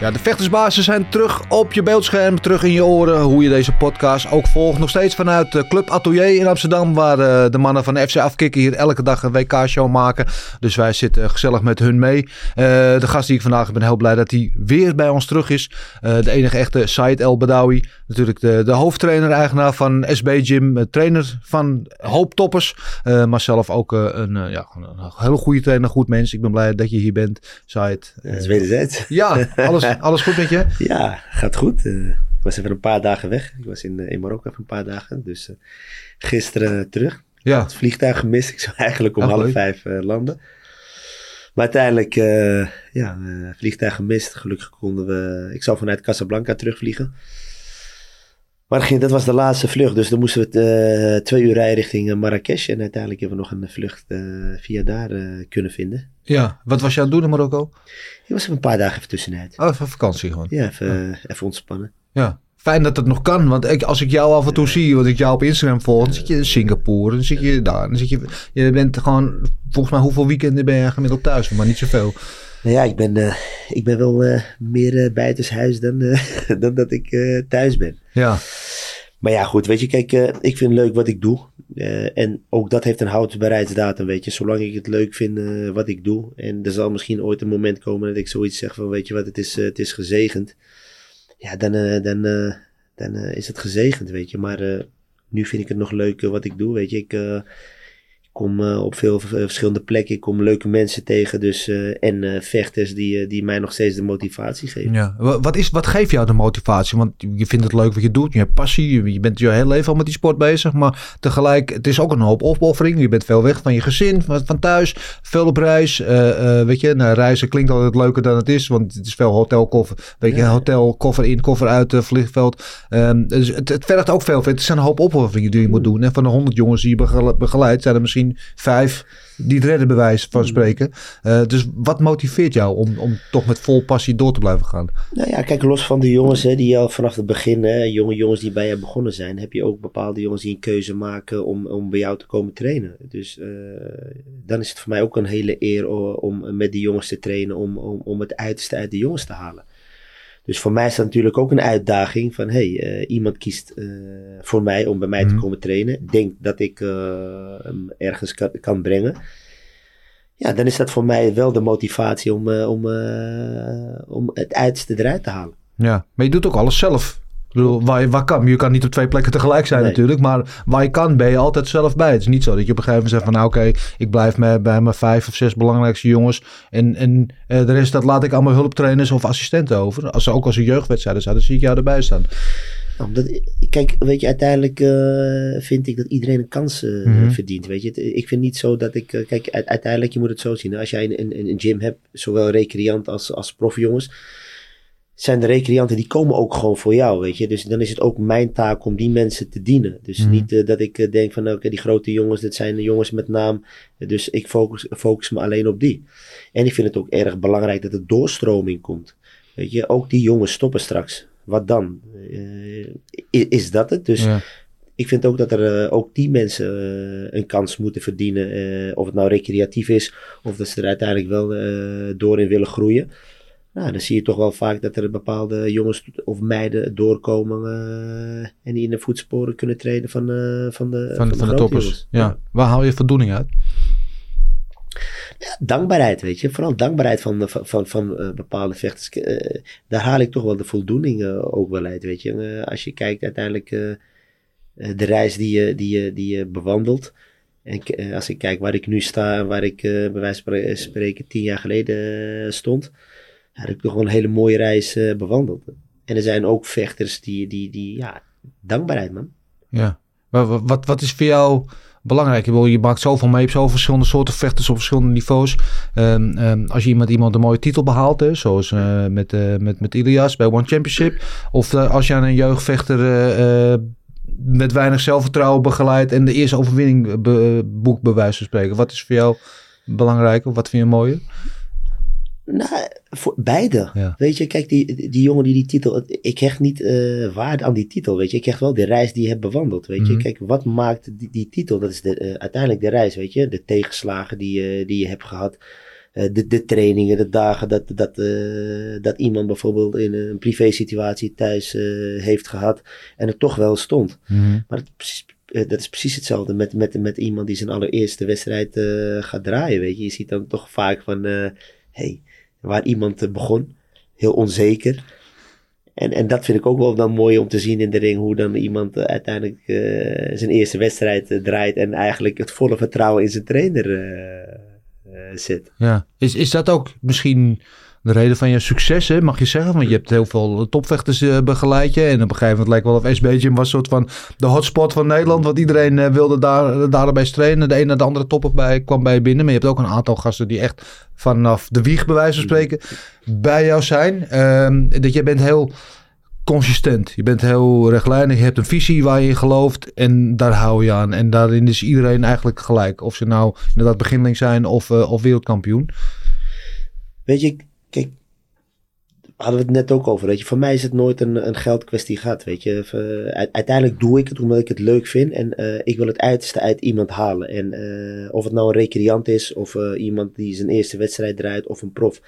Ja, de vechtersbazen zijn terug op je beeldscherm, terug in je oren. Hoe je deze podcast ook volgt. Nog steeds vanuit de Club Atelier in Amsterdam. Waar eh, de mannen van de FC Afkikken hier elke dag een WK-show maken. Dus wij zitten gezellig met hun mee. Eh, de gast die ik vandaag ben heel blij dat hij weer bij ons terug is. Eh, de enige echte Said El Badawi. Natuurlijk de, de hoofdtrainer-eigenaar van SB Gym. trainer van hoop toppers. maar zelf ook een, ja, een hele goede trainer, goed mens. Ik ben blij dat je hier bent, Said. dat is wederzijds. Ja, alles alles goed met je? Ja, gaat goed. Uh, ik was even een paar dagen weg. Ik was in, in Marokko even een paar dagen. Dus uh, gisteren terug. Ja. Het vliegtuig gemist. Ik zou eigenlijk om oh, half leuk. vijf landen. Maar uiteindelijk, ja, vliegtuig gemist. Gelukkig konden we... Ik zou vanuit Casablanca terugvliegen. Maar dat was de laatste vlucht, dus dan moesten we uh, twee uur rijden richting Marrakesh. En uiteindelijk hebben we nog een vlucht uh, via daar uh, kunnen vinden. Ja, wat was je aan het doen in Marokko? Ik was even een paar dagen even tussenuit. Oh, even vakantie gewoon? Ja, even, even ontspannen. Ja, fijn dat het nog kan. Want ik, als ik jou af en toe zie, want ik jou op Instagram volg, dan zit je in Singapore, dan zit je daar. Dan zit je, je bent gewoon, volgens mij hoeveel weekenden ben je gemiddeld thuis, maar niet zoveel. Nou ja, ik ben, uh, ik ben wel uh, meer uh, buitenshuis dan, dan dat ik thuis ben. Ja. Maar ja, goed, weet je, kijk, ik vind leuk wat ik doe. en ook dat heeft een houdbaarheidsdatum, weet je. Zolang ik het leuk vind wat ik doe. En er zal misschien ooit een moment komen dat ik zoiets zeg van, weet je wat, het is, het is gezegend. Ja, dan, dan, dan is het gezegend, weet je. Maar nu vind ik het nog leuk wat ik doe, weet je. Ik kom uh, op veel verschillende plekken. Ik kom leuke mensen tegen. Dus, uh, en uh, vechters die, die mij nog steeds de motivatie geven. Ja. Wat, is, wat geeft jou de motivatie? Want je vindt het leuk wat je doet. Je hebt passie. Je bent je hele leven al met die sport bezig. Maar tegelijk, het is ook een hoop opoffering. Je bent veel weg van je gezin, van, van thuis. Veel op reis. weet je, nou, reizen klinkt altijd leuker dan het is. Want het is veel hotelkoffer. Weet je, ja. hotel, koffer in, koffer uit, vliegveld. Um, dus het, het vergt ook veel. Het zijn een hoop opofferingen die je moet doen. En van de honderd jongens die je begeleidt, zijn er misschien vijf die het redden bewijs van mm. spreken. Uh, dus wat motiveert jou om, om toch met vol passie door te blijven gaan? Nou ja, kijk, los van de jongens hè, die al vanaf het begin, hè, jonge jongens die bij je begonnen zijn, heb je ook bepaalde jongens die een keuze maken om, om bij jou te komen trainen. Dus uh, dan is het voor mij ook een hele eer om met die jongens te trainen, om, om, om het uiterste uit de jongens te halen. Dus voor mij is dat natuurlijk ook een uitdaging van hey, uh, iemand kiest uh, voor mij om bij mij mm. te mhm. komen trainen. Denkt dat ik uh, hem ergens kan, kan, brengen. Ja, dan is dat voor mij wel de motivatie om, om, om het uiterste eruit te halen. Ja, maar je doet ook alles zelf bedoel, waar je, waar kan, je kan niet op twee plekken tegelijk zijn natuurlijk. Maar waar je kan, ben je altijd zelf bij. Het is niet zo dat je op een gegeven moment zegt van... nou oké, ik blijf bij mijn vijf of zes belangrijkste jongens. En, en uh, de rest dat laat ik allemaal hulptrainers of assistenten over. Als ze ook als een jeugdwedstrijden zijn, dan zie ik jou erbij staan. Nou, dat, kijk, weet je, uiteindelijk uh, vind ik dat iedereen een kans uh, mm -hmm. verdient. Weet je, ik vind niet zo dat ik. Uh, kijk, uiteindelijk, je moet het zo zien. Als jij een, een, een gym hebt, zowel recreant als, als profjongens zijn de recreanten die komen ook gewoon voor jou, weet je. Dus dan is het ook mijn taak om die mensen te dienen. Dus mm. niet uh, dat ik uh, denk van, oké, okay, die grote jongens, dit zijn de jongens met naam. Dus ik focus, focus me alleen op die. En ik vind het ook erg belangrijk dat er doorstroming komt. Weet je, ook die jongens stoppen straks. Wat dan? Uh, is, is, dat het? Dus ja. ik vind ook dat er ook die mensen een kans moeten verdienen. of het nou recreatief is, of dat ze er uiteindelijk wel door in willen groeien. Nou, dan zie je toch wel vaak dat er bepaalde jongens of meiden doorkomen uh, en die in de voetsporen kunnen treden van, uh, van de, van, van, van de, de toppers. Ja. ja. Waar haal je voldoening uit? Ja, dankbaarheid, weet je. Vooral dankbaarheid van, van, van, van uh, bepaalde vechters. daar haal ik toch wel de voldoening ook wel uit, weet je. als je kijkt uiteindelijk de reis die je, die je, die je bewandelt. En als ik kijk waar ik nu sta en waar ik bij wijze van spreken tien jaar geleden stond ja, heb ik wel een hele mooie reis uh, bewandeld. En er zijn ook vechters die, die, die ja, dankbaarheid man. Ja, wat, wat, wat is voor jou belangrijk? Je, maakt zoveel mee, zoveel verschillende soorten vechters op verschillende niveaus. Um, um, als je iemand, iemand een mooie titel behaalt, hè, zoals uh, met, uh, met, met Ilias bij One Championship. Of als je aan een jeugdvechter met weinig zelfvertrouwen begeleidt en de eerste overwinning be, boekt, bij wijze van spreken. Wat is voor jou belangrijk of wat vind je mooier? Nou, voor beide. Ja. Weet je, kijk, die, die jongen die die titel... Ik hecht niet eh, waarde aan die titel, weet je. Ik hecht wel de reis die je hebt bewandeld, weet je. Mhm. Kijk, wat maakt die, die titel? Dat is de, eh, uiteindelijk de reis, weet je. De tegenslagen die, je die je hebt gehad. Eh, de, de trainingen, de dagen dat, dat, eh, dat iemand bijvoorbeeld in een privé situatie thuis eh, heeft gehad. En er toch wel stond. Mhm. Maar het, eh, dat is precies hetzelfde met, met, met iemand die zijn allereerste wedstrijd eh, gaat draaien. Weet je. je ziet dan toch vaak van, eh hey, waar iemand eh, begon, heel onzeker. En, en dat vind ik ook wel dan mooi om te zien in de ring, hoe dan iemand eh, uiteindelijk eh, zijn eerste wedstrijd draait en eigenlijk het volle vertrouwen in zijn trainer zit. Ja. Is, is dat ook misschien de reden van je succes, hè, mag je zeggen? Want je hebt heel veel topvechters eh, begeleid je. En op een gegeven moment lijkt wel of SB Gym was een soort van de hotspot van Nederland. Want iedereen eh, wilde daar, daarbij trainen. De ene naar de andere topper bij, kwam bij je binnen. Maar je hebt ook een aantal gasten die echt vanaf de wieg, bij wijze van spreken, bij jou zijn. Ehm, dat je bent heel consistent. Je bent heel rechtlijnig. Je hebt een visie waar je in gelooft. En daar hou je aan. En daarin is iedereen eigenlijk gelijk. Of ze nou inderdaad beginneling zijn of, eh, of wereldkampioen. Weet je, kijk, hadden we het net ook over. Weet je, voor mij is het nooit een, een geldkwestie gehad. Weet je, eh, uiteindelijk doe ik het omdat ik het leuk vind en eh, ik wil het uiterste uit iemand halen. En eh, of het nou een recreant is, of iemand die zijn eerste wedstrijd draait, of een prof.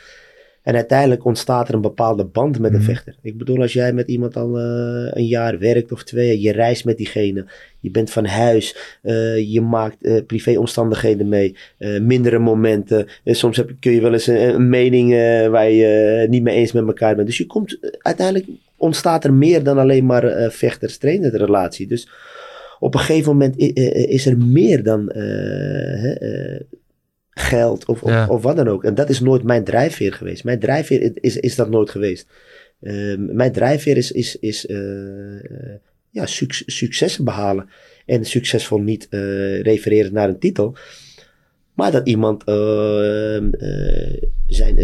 En uiteindelijk ontstaat er een bepaalde band met een Mhm. vechter. Ik bedoel, als jij met iemand al eh, een jaar werkt of twee, je reist met diegene, je bent van huis, eh, je maakt eh, privéomstandigheden mee, mindere momenten. Soms heb, kun je wel eens een, een mening waar je niet mee eens met elkaar bent. Dus je komt, uiteindelijk ontstaat er meer dan alleen maar eh vechters-trainer relatie. Dus op een gegeven moment is er meer dan geld of, of, Ja. of wat dan ook. En dat is nooit mijn drijfveer geweest. Mijn drijfveer is, is dat nooit geweest. Eh, mijn drijfveer is, is, is eh, ja, suc- successen behalen. En succesvol niet eh refereren naar een titel. Maar dat iemand eh, eh, zijn,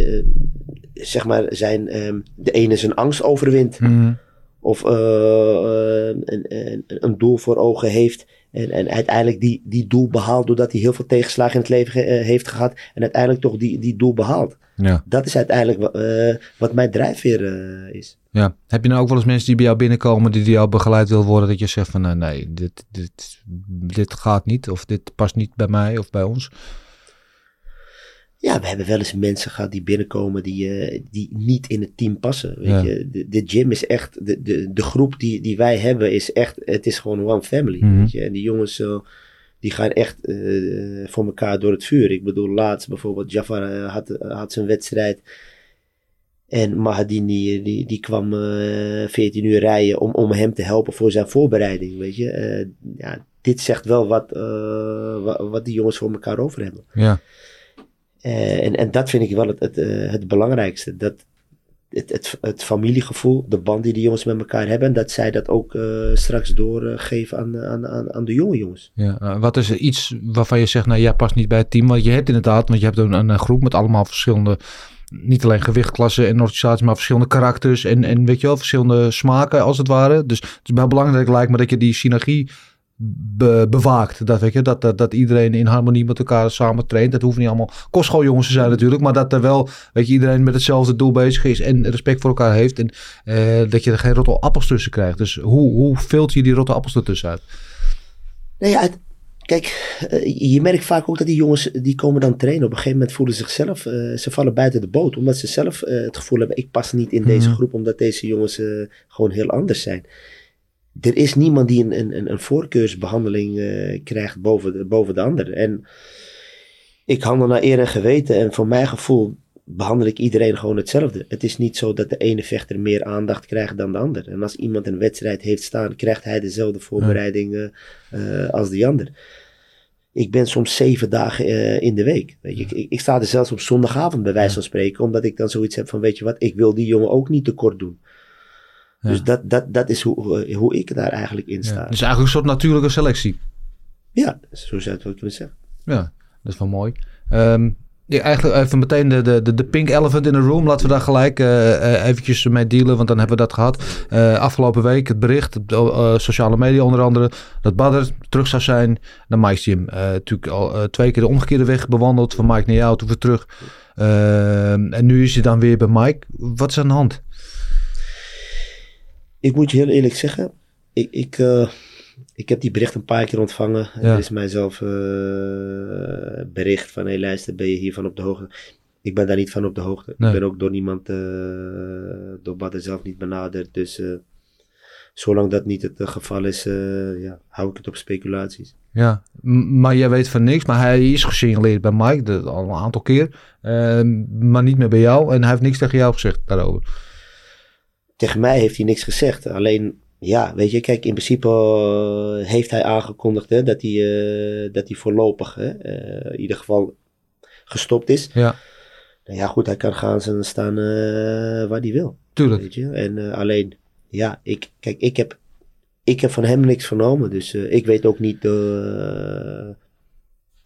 zeg maar, zijn, eh, de ene zijn angst overwint. Mhm. Of een, een, een doel voor ogen heeft. En, en uiteindelijk die, die doel behaalt doordat hij heel veel tegenslagen in het leven ge- eh, heeft gehad. En uiteindelijk toch die, die doel behaalt. Ja. Dat is uiteindelijk eh, wat mijn drijfveer eh, is. ja. Heb je nou ook wel eens mensen die bij jou binnenkomen die door jou begeleid wil worden? Dat je zegt van nee, dit, dit, dit gaat niet. Of dit past niet bij mij of bij ons. Ja, we hebben wel eens mensen gehad die binnenkomen die, eh, die niet in het team passen. Weet Ja. je? De, de gym is echt, de, de, de groep die, die wij hebben is echt, het is gewoon one family. Mhm. weet je? En die jongens, eh, die gaan echt eh, voor elkaar door het vuur. Ik bedoel, laatst bijvoorbeeld, Jafar had, had zijn wedstrijd. En Mahadin die, die, kwam eh 14 uur rijden om, om hem te helpen voor zijn voorbereiding. Weet je? Ja, dit zegt wel wat, eh, wa- wat die jongens voor elkaar over hebben. Ja. Eh, en, en dat vind ik wel het, het, eh, het belangrijkste. Dat het, het, het familiegevoel, de band die de jongens met elkaar hebben, dat zij dat ook eh, straks doorgeven aan, aan, aan, aan de jonge jongens. Ja, wat is er iets waarvan je zegt, nou jij past niet bij het team? Want je hebt inderdaad, want je hebt een, een groep met allemaal verschillende, niet alleen gewichtklassen en organisaties, maar verschillende karakters en, en weet je wel, verschillende smaken als het ware. Dus het is wel belangrijk lijkt me dat je die synergie be- bewaakt. Dat, weet je, dat, dat, dat iedereen in harmonie met elkaar samen traint. Dat hoeven niet allemaal kostschooljongens te zijn natuurlijk, maar dat er wel, weet je, iedereen met hetzelfde doel bezig is en respect voor elkaar heeft. En eh, dat je er geen rotte appels tussen krijgt. Dus hoe, hoe filter je die rotte appels ertussen uit? Nee, ja, het- kijk, eh, je merkt vaak ook dat die jongens, die komen dan trainen. Op een gegeven moment voelen ze zichzelf, eh, ze vallen buiten de boot. Omdat ze zelf het gevoel hebben, ik pas niet in deze Mhm. groep. Omdat deze jongens gewoon heel anders zijn. Er is niemand die een, een, een- voorkeursbehandeling eh, krijgt boven de, boven de ander. En ik handel naar eer en geweten. En voor mijn gevoel behandel ik iedereen gewoon hetzelfde. Het is niet zo dat de ene vechter meer aandacht krijgt dan de ander. En als iemand een wedstrijd heeft staan, krijgt hij dezelfde voorbereiding eh, eh, als die ander. Ik ben soms zeven dagen eh, in de week. Weet je. Ik, ik sta er zelfs op zondagavond bij wijze van spreken, omdat ik dan zoiets heb van, weet je wat, ik wil die jongen ook niet tekort doen. Ja. Dus dat, dat, dat is hoe, eh, hoe ik daar eigenlijk in sta. Ja, dus eigenlijk een soort natuurlijke selectie. Ja, zo zou je het wel kunnen zeggen. Ja, dat is wel mooi. Ehm, Ja, eigenlijk even meteen de, de, de, pink elephant in the room. Laten we daar gelijk uh, eventjes mee dealen, want dan hebben we dat gehad. Uh, afgelopen week het bericht, uh, sociale media onder andere, dat Badder terug zou zijn naar Mike's Gym. natuurlijk al twee keer de omgekeerde weg bewandeld, van Mike naar jou, toen weer terug. en nu is hij dan weer bij Mike. Wat is aan de hand? Ik moet je heel eerlijk zeggen, ik... ik ik heb die bericht een paar keer ontvangen. Ja. Er is mijzelf uh, bericht van, hé hey, luister, ben je hiervan op de hoogte? Ik ben daar niet van op de hoogte. Ik ben ook door niemand, uh, door Badden zelf niet benaderd. Dus zolang dat niet het geval is, ja, hou ik het op speculaties. Ja, maar jij weet van niks. Maar hij is gesignaleerd bij Mike, de, al een aantal keer. Ehm, maar niet meer bij jou. En hij heeft niks tegen jou gezegd daarover. Tegen mij heeft hij niks gezegd. Alleen ja, weet je, kijk, in principe uh, heeft hij aangekondigd hè, dat, hij, uh, dat hij voorlopig hè, uh, in ieder geval gestopt is. Ja. Nou ja, goed, hij kan gaan staan waar hij wil. Tuurlijk. Weet je? En alleen, ja, ik, kijk, ik heb, ik heb van hem niks vernomen. Dus ik weet ook niet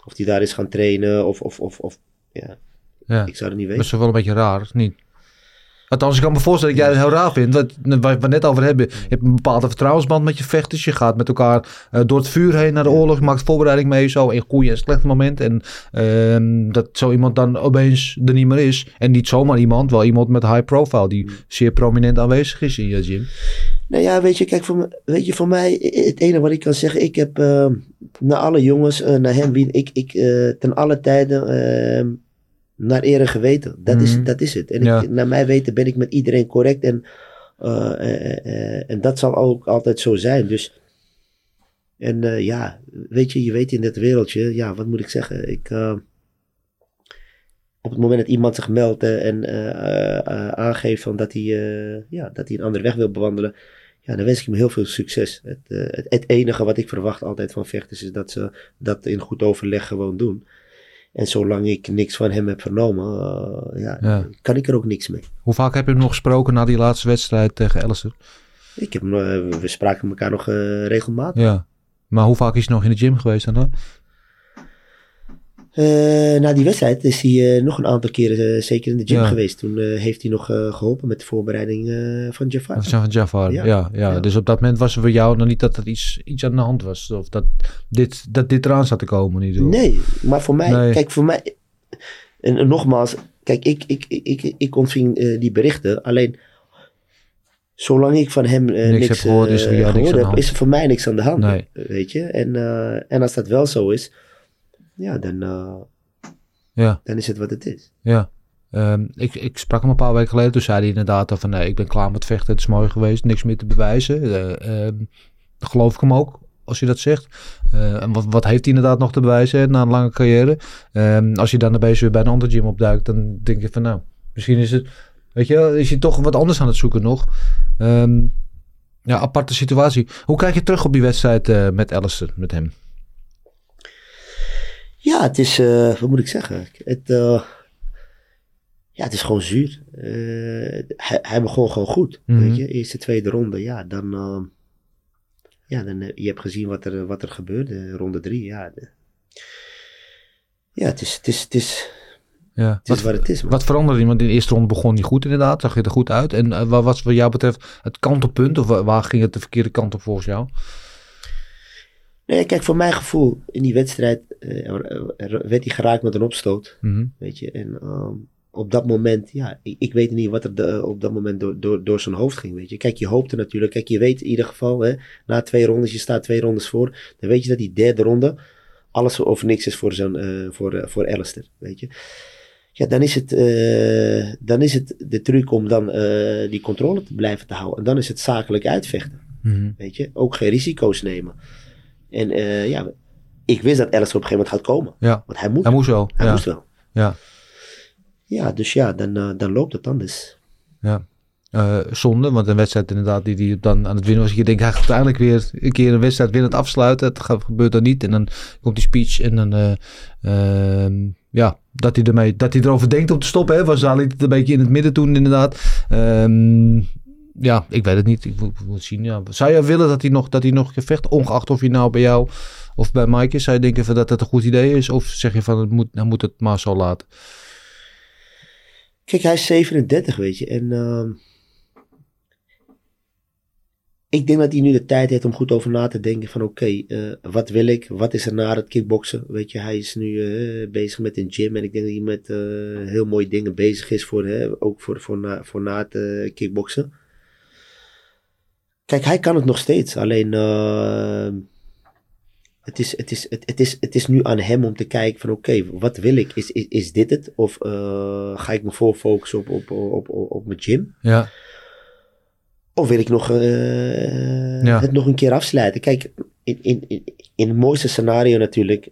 of hij daar is gaan trainen of, of, of, of ja. ja. Ik zou het niet weten. Dat is wel een beetje raar, niet? Althans, ik kan me voorstellen dat jij het heel raar vindt. Wat, waar we net over hebben. Je hebt een bepaalde vertrouwensband met je vechters. Je gaat met elkaar uh, door het vuur heen naar de oorlog. Je maakt voorbereiding mee zo in goede en slechte moment. En uh, dat zo iemand dan opeens er niet meer is. En niet zomaar iemand, wel iemand met high profile. Die zeer prominent aanwezig is in je gym. Nou ja, weet je, kijk, voor, weet je, voor mij, het enige wat ik kan zeggen, ik heb uh, naar alle jongens, uh, naar hem, wie ik, ik ten alle tijden ehm, naar ere geweten. Dat, is, mhm. dat is het. En ik, naar mij weten ben ik met iedereen correct. En, uh, uh, en dat zal ook altijd zo zijn. Dus, en ja, weet je, je weet in dit wereldje, ja, wat moet ik zeggen? Ik, op het moment dat iemand zich meldt en aangeeft van dat, hij, ja, dat hij een andere weg wil bewandelen, ja, dan wens ik hem heel veel succes. Het, het, het, enige wat ik verwacht altijd van vechters is dat ze dat in goed overleg gewoon doen. En zolang ik niks van hem heb vernomen, uh, ja, kan ik er ook niks mee. Hoe vaak heb je hem nog gesproken na die laatste wedstrijd tegen Alistair? Ik heb, uh, we spraken elkaar nog uh, regelmatig. Ja, maar hoe vaak is hij nog in de gym geweest dan? Uh, na die wedstrijd is hij uh, nog een aantal keren uh, zeker in de gym ja. geweest. Toen heeft hij nog geholpen met de voorbereiding van Jafar. Van Jafar, ja. Ja, ja. Dus op dat moment was er voor jou nog niet dat er iets, iets aan de hand was. Of dat dit, dat dit eraan zat te komen. Niet nee, maar voor mij, nee. kijk, voor mij. En, en, nogmaals, kijk, ik, ik, ik, ik, ik ontving die berichten. Alleen, zolang ik van hem niks, niks, heb gehoord, is, er, ja, niks heb, is er voor mij niks aan de hand. Nee. Weet je? En, en als dat wel zo is ja, dan, uh, ja. dan is het wat het is. Ja. Um, ik, ik sprak hem een paar weken geleden. Toen zei hij inderdaad van nee, ik ben klaar met vechten. Het is mooi geweest. Niks meer te bewijzen. Uh, um, geloof ik hem ook als je dat zegt. Uh, en wat, wat heeft hij inderdaad nog te bewijzen na een lange carrière? Um, als je dan opeens weer bij een ander gym opduikt, dan denk je van nou, misschien is het, weet je, is hij toch wat anders aan het zoeken nog. Ja, aparte situatie. Hoe kijk je terug op die wedstrijd uh, met Alistair, met hem? Ja, het is, uh, wat moet ik zeggen? Het, uh, ja, het is gewoon zuur. Uh, hij, hij begon gewoon goed. Mm -hmm. Weet je, eerste, tweede ronde, ja, dan. ja, dan, je hebt gezien wat er, wat er gebeurde. Ronde drie, ja. De, ja, het is. Het is, het is ja. Het is wat, wat het is. Man. Wat veranderde iemand in de eerste ronde begon niet goed inderdaad. Zag je er goed uit. En uh, wat was wat jou betreft het kantelpunt? Of waar ging het de verkeerde kant op volgens jou? Nee, kijk, voor mijn gevoel in die wedstrijd werd hij geraakt met een opstoot. Mm -hmm. Weet je, en um, op dat moment, ja, ik, ik, weet niet wat er de, op dat moment door, door, door zijn hoofd ging. Weet je, kijk, je hoopte natuurlijk. Kijk, je weet in ieder geval, hè, na twee rondes, je staat twee rondes voor. Dan weet je dat die derde ronde alles of niks is voor, zijn, uh, voor, uh, voor Alistair. Weet je. Ja, dan is, het, uh, dan is het de truc om dan die controle te blijven te houden. En dan is het zakelijk uitvechten. Mm -hmm. Weet je, ook geen risico's nemen. En ja, ik wist dat Alice op een gegeven moment gaat komen. Ja. Want hij moet. Hij moest wel. Hij ja. moest wel. Ja. Ja, dus ja, dan, uh, dan loopt het anders. Ja. Uh, zonde, want een wedstrijd inderdaad die, die dan aan het winnen was. Je denkt, hij gaat uiteindelijk weer een keer een wedstrijd winnend afsluiten. Het gebeurt dan niet. En dan komt die speech en dan... Uh, ja, dat hij, ermee, dat hij erover denkt om te stoppen. Hè, was Ali het een beetje in het midden toen inderdaad. Um, ja, ik weet het niet. Ik moet, zien. Ja. Zou je willen dat hij nog, dat hij nog vecht, ongeacht of hij nou bij jou of bij Mike is? Zou je denken van dat dat een goed idee is? Of zeg je van, het moet, dan moet het maar zo laten? Kijk, hij is 37, weet je. En ehm, ik denk dat hij nu de tijd heeft om goed over na te denken van oké, eh, wat wil ik? Wat is er na het kickboksen? Weet je, hij is nu eh, bezig met een gym en ik denk dat hij met eh, heel mooie dingen bezig is voor, hè, ook voor, voor, na, voor na het kickboksen. Kijk, hij kan het nog steeds, alleen ehm, het, is, het, is, het, het, is, het is nu aan hem om te kijken van oké, wat wil ik? Is, is, is dit het? Of eh, ga ik me voor focussen op, op, op, op, op mijn gym? Ja, Of wil ik nog, eh, Ja. het nog een keer afsluiten? Kijk, in, in, in, in het mooiste scenario natuurlijk,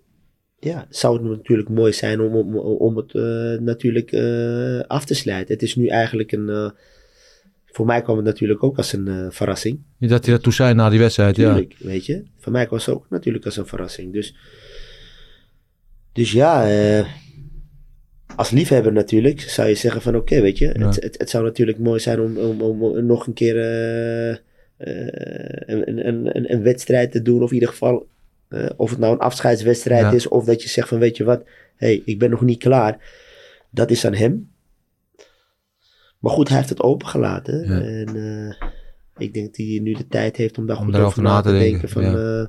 ja, zou het natuurlijk mooi zijn om, om, om het eh, natuurlijk af te sluiten. Het is nu eigenlijk een, voor mij kwam het natuurlijk ook als een eh, verrassing. dat hij dat toen zei na die wedstrijd, ja. Weet je. Voor mij was het ook natuurlijk als een verrassing. Dus, dus ja, eh, als liefhebber natuurlijk zou je zeggen van oké, weet je. Het, het, het zou natuurlijk mooi zijn om, om, om nog een keer eh, een, een, een, een wedstrijd te doen. Of in ieder geval, of het nou een afscheidswedstrijd Ja. is. Of dat je zegt van weet je wat, hey, ik ben nog niet klaar. Dat is aan hem. Maar goed, hij heeft het opengelaten. Ja. En eh, ik denk dat hij nu de tijd heeft om daar Om goed over na te denken. van, ja. eh,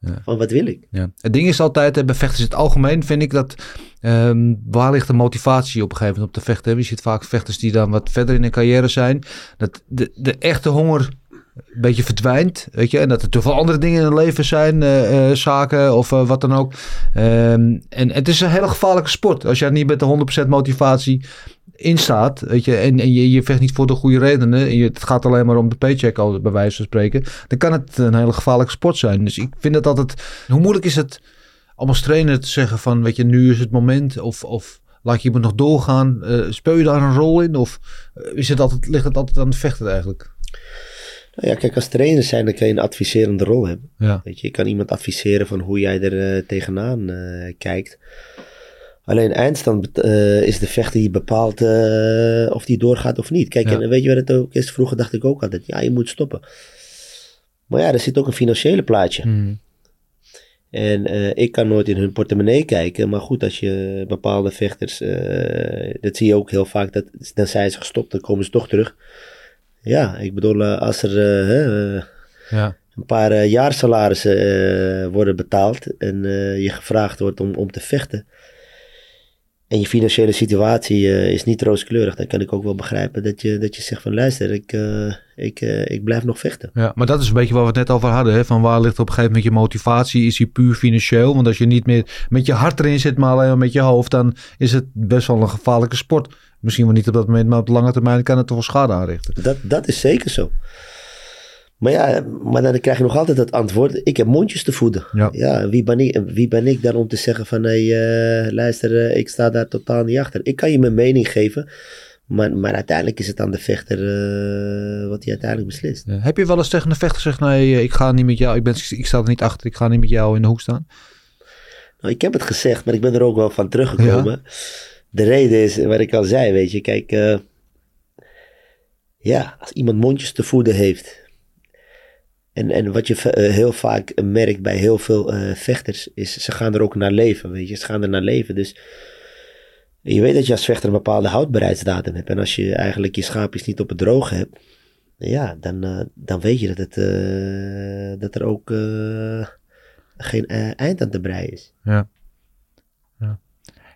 Ja. van wat wil ik? Ja. Het ding is altijd, hè, bij vechters in het algemeen vind ik dat, ehm, waar ligt de motivatie op een gegeven moment om te vechten? Je ziet vaak vechters die dan wat verder in hun carrière zijn, dat de, de echte honger een beetje verdwijnt, weet je, en dat er te veel andere dingen in het leven zijn, eh, eh, zaken of eh, wat dan ook. Ehm, en het is een hele gevaarlijke sport. Als jij niet met de 100% motivatie in staat, weet je, en, en je, je vecht niet voor de goede redenen, en je, het gaat alleen maar om de paycheck, al bij wijze van spreken, dan kan het een hele gevaarlijke sport zijn. Dus ik vind het altijd, hoe moeilijk is het om als trainer te zeggen van, weet je, nu is het moment, of, of laat je iemand nog doorgaan, Eh, speel je daar een rol in, of eh, is het altijd, ligt het altijd aan de vechter eigenlijk? Nou ja, kijk, als trainer zijn, dan kan je een adviserende rol hebben. Ja, Weet je, je kan iemand adviseren van hoe jij er eh, tegenaan kijkt. Alleen eindstand eh, is de vechter die bepaalt eh, of die doorgaat of niet. Kijk, Ja. en weet je wat het ook is? Vroeger dacht ik ook altijd, ja, je moet stoppen. Maar ja, er zit ook een financiële plaatje. Hmm. En eh, ik kan nooit in hun portemonnee kijken. Maar goed, als je bepaalde vechters, dat zie je ook heel vaak, dat, dan zijn ze gestopt, dan komen ze toch terug. Ja, ik bedoel, als er ja, een paar jaarsalarissen worden betaald en je gevraagd wordt om, om te vechten. En je financiële situatie eh, is niet rooskleurig, dan kan ik ook wel begrijpen dat je, dat je zegt van luister, ik, eh, ik, eh, ik blijf nog vechten. ja, maar dat is een beetje waar we het net over hadden. Hè? Van waar ligt op een gegeven moment je motivatie? Is die puur financieel? Want als je niet meer met je hart erin zit, maar alleen maar met je hoofd, dan is het best wel een gevaarlijke sport. Misschien wel niet op dat moment, maar op de lange termijn kan het toch wel schade aanrichten. Dat, dat is zeker zo. Maar ja, maar dan krijg je nog altijd het antwoord, ik heb mondjes te voeden. Ja. wie, ben ik, wie ben ik dan om te zeggen van, hé, hey, eh, luister, eh, ik sta daar totaal niet achter. Ik kan je mijn mening geven, maar, maar uiteindelijk is het aan de vechter eh, wat hij uiteindelijk beslist. Ja. Heb je wel eens tegen een vechter gezegd, nee, ik ga niet met jou, ik, ben, ik sta er niet achter, ik ga niet met jou in de hoek staan? Nou, ik heb het gezegd, maar ik ben er ook wel van teruggekomen. De reden is, wat ik al zei, weet je, kijk, ja, als iemand mondjes te voeden heeft. En, en wat je eh, heel vaak merkt bij heel veel eh, vechters, is ze gaan er ook naar leven, weet je, ze gaan er naar leven. Dus je weet dat je als vechter een bepaalde houdbaarheidsdatum hebt. En als je eigenlijk je schaapjes niet op het droge hebt, ja, dan, eh, dan weet je dat, het, dat er ook geen eind aan te breien is. Ja,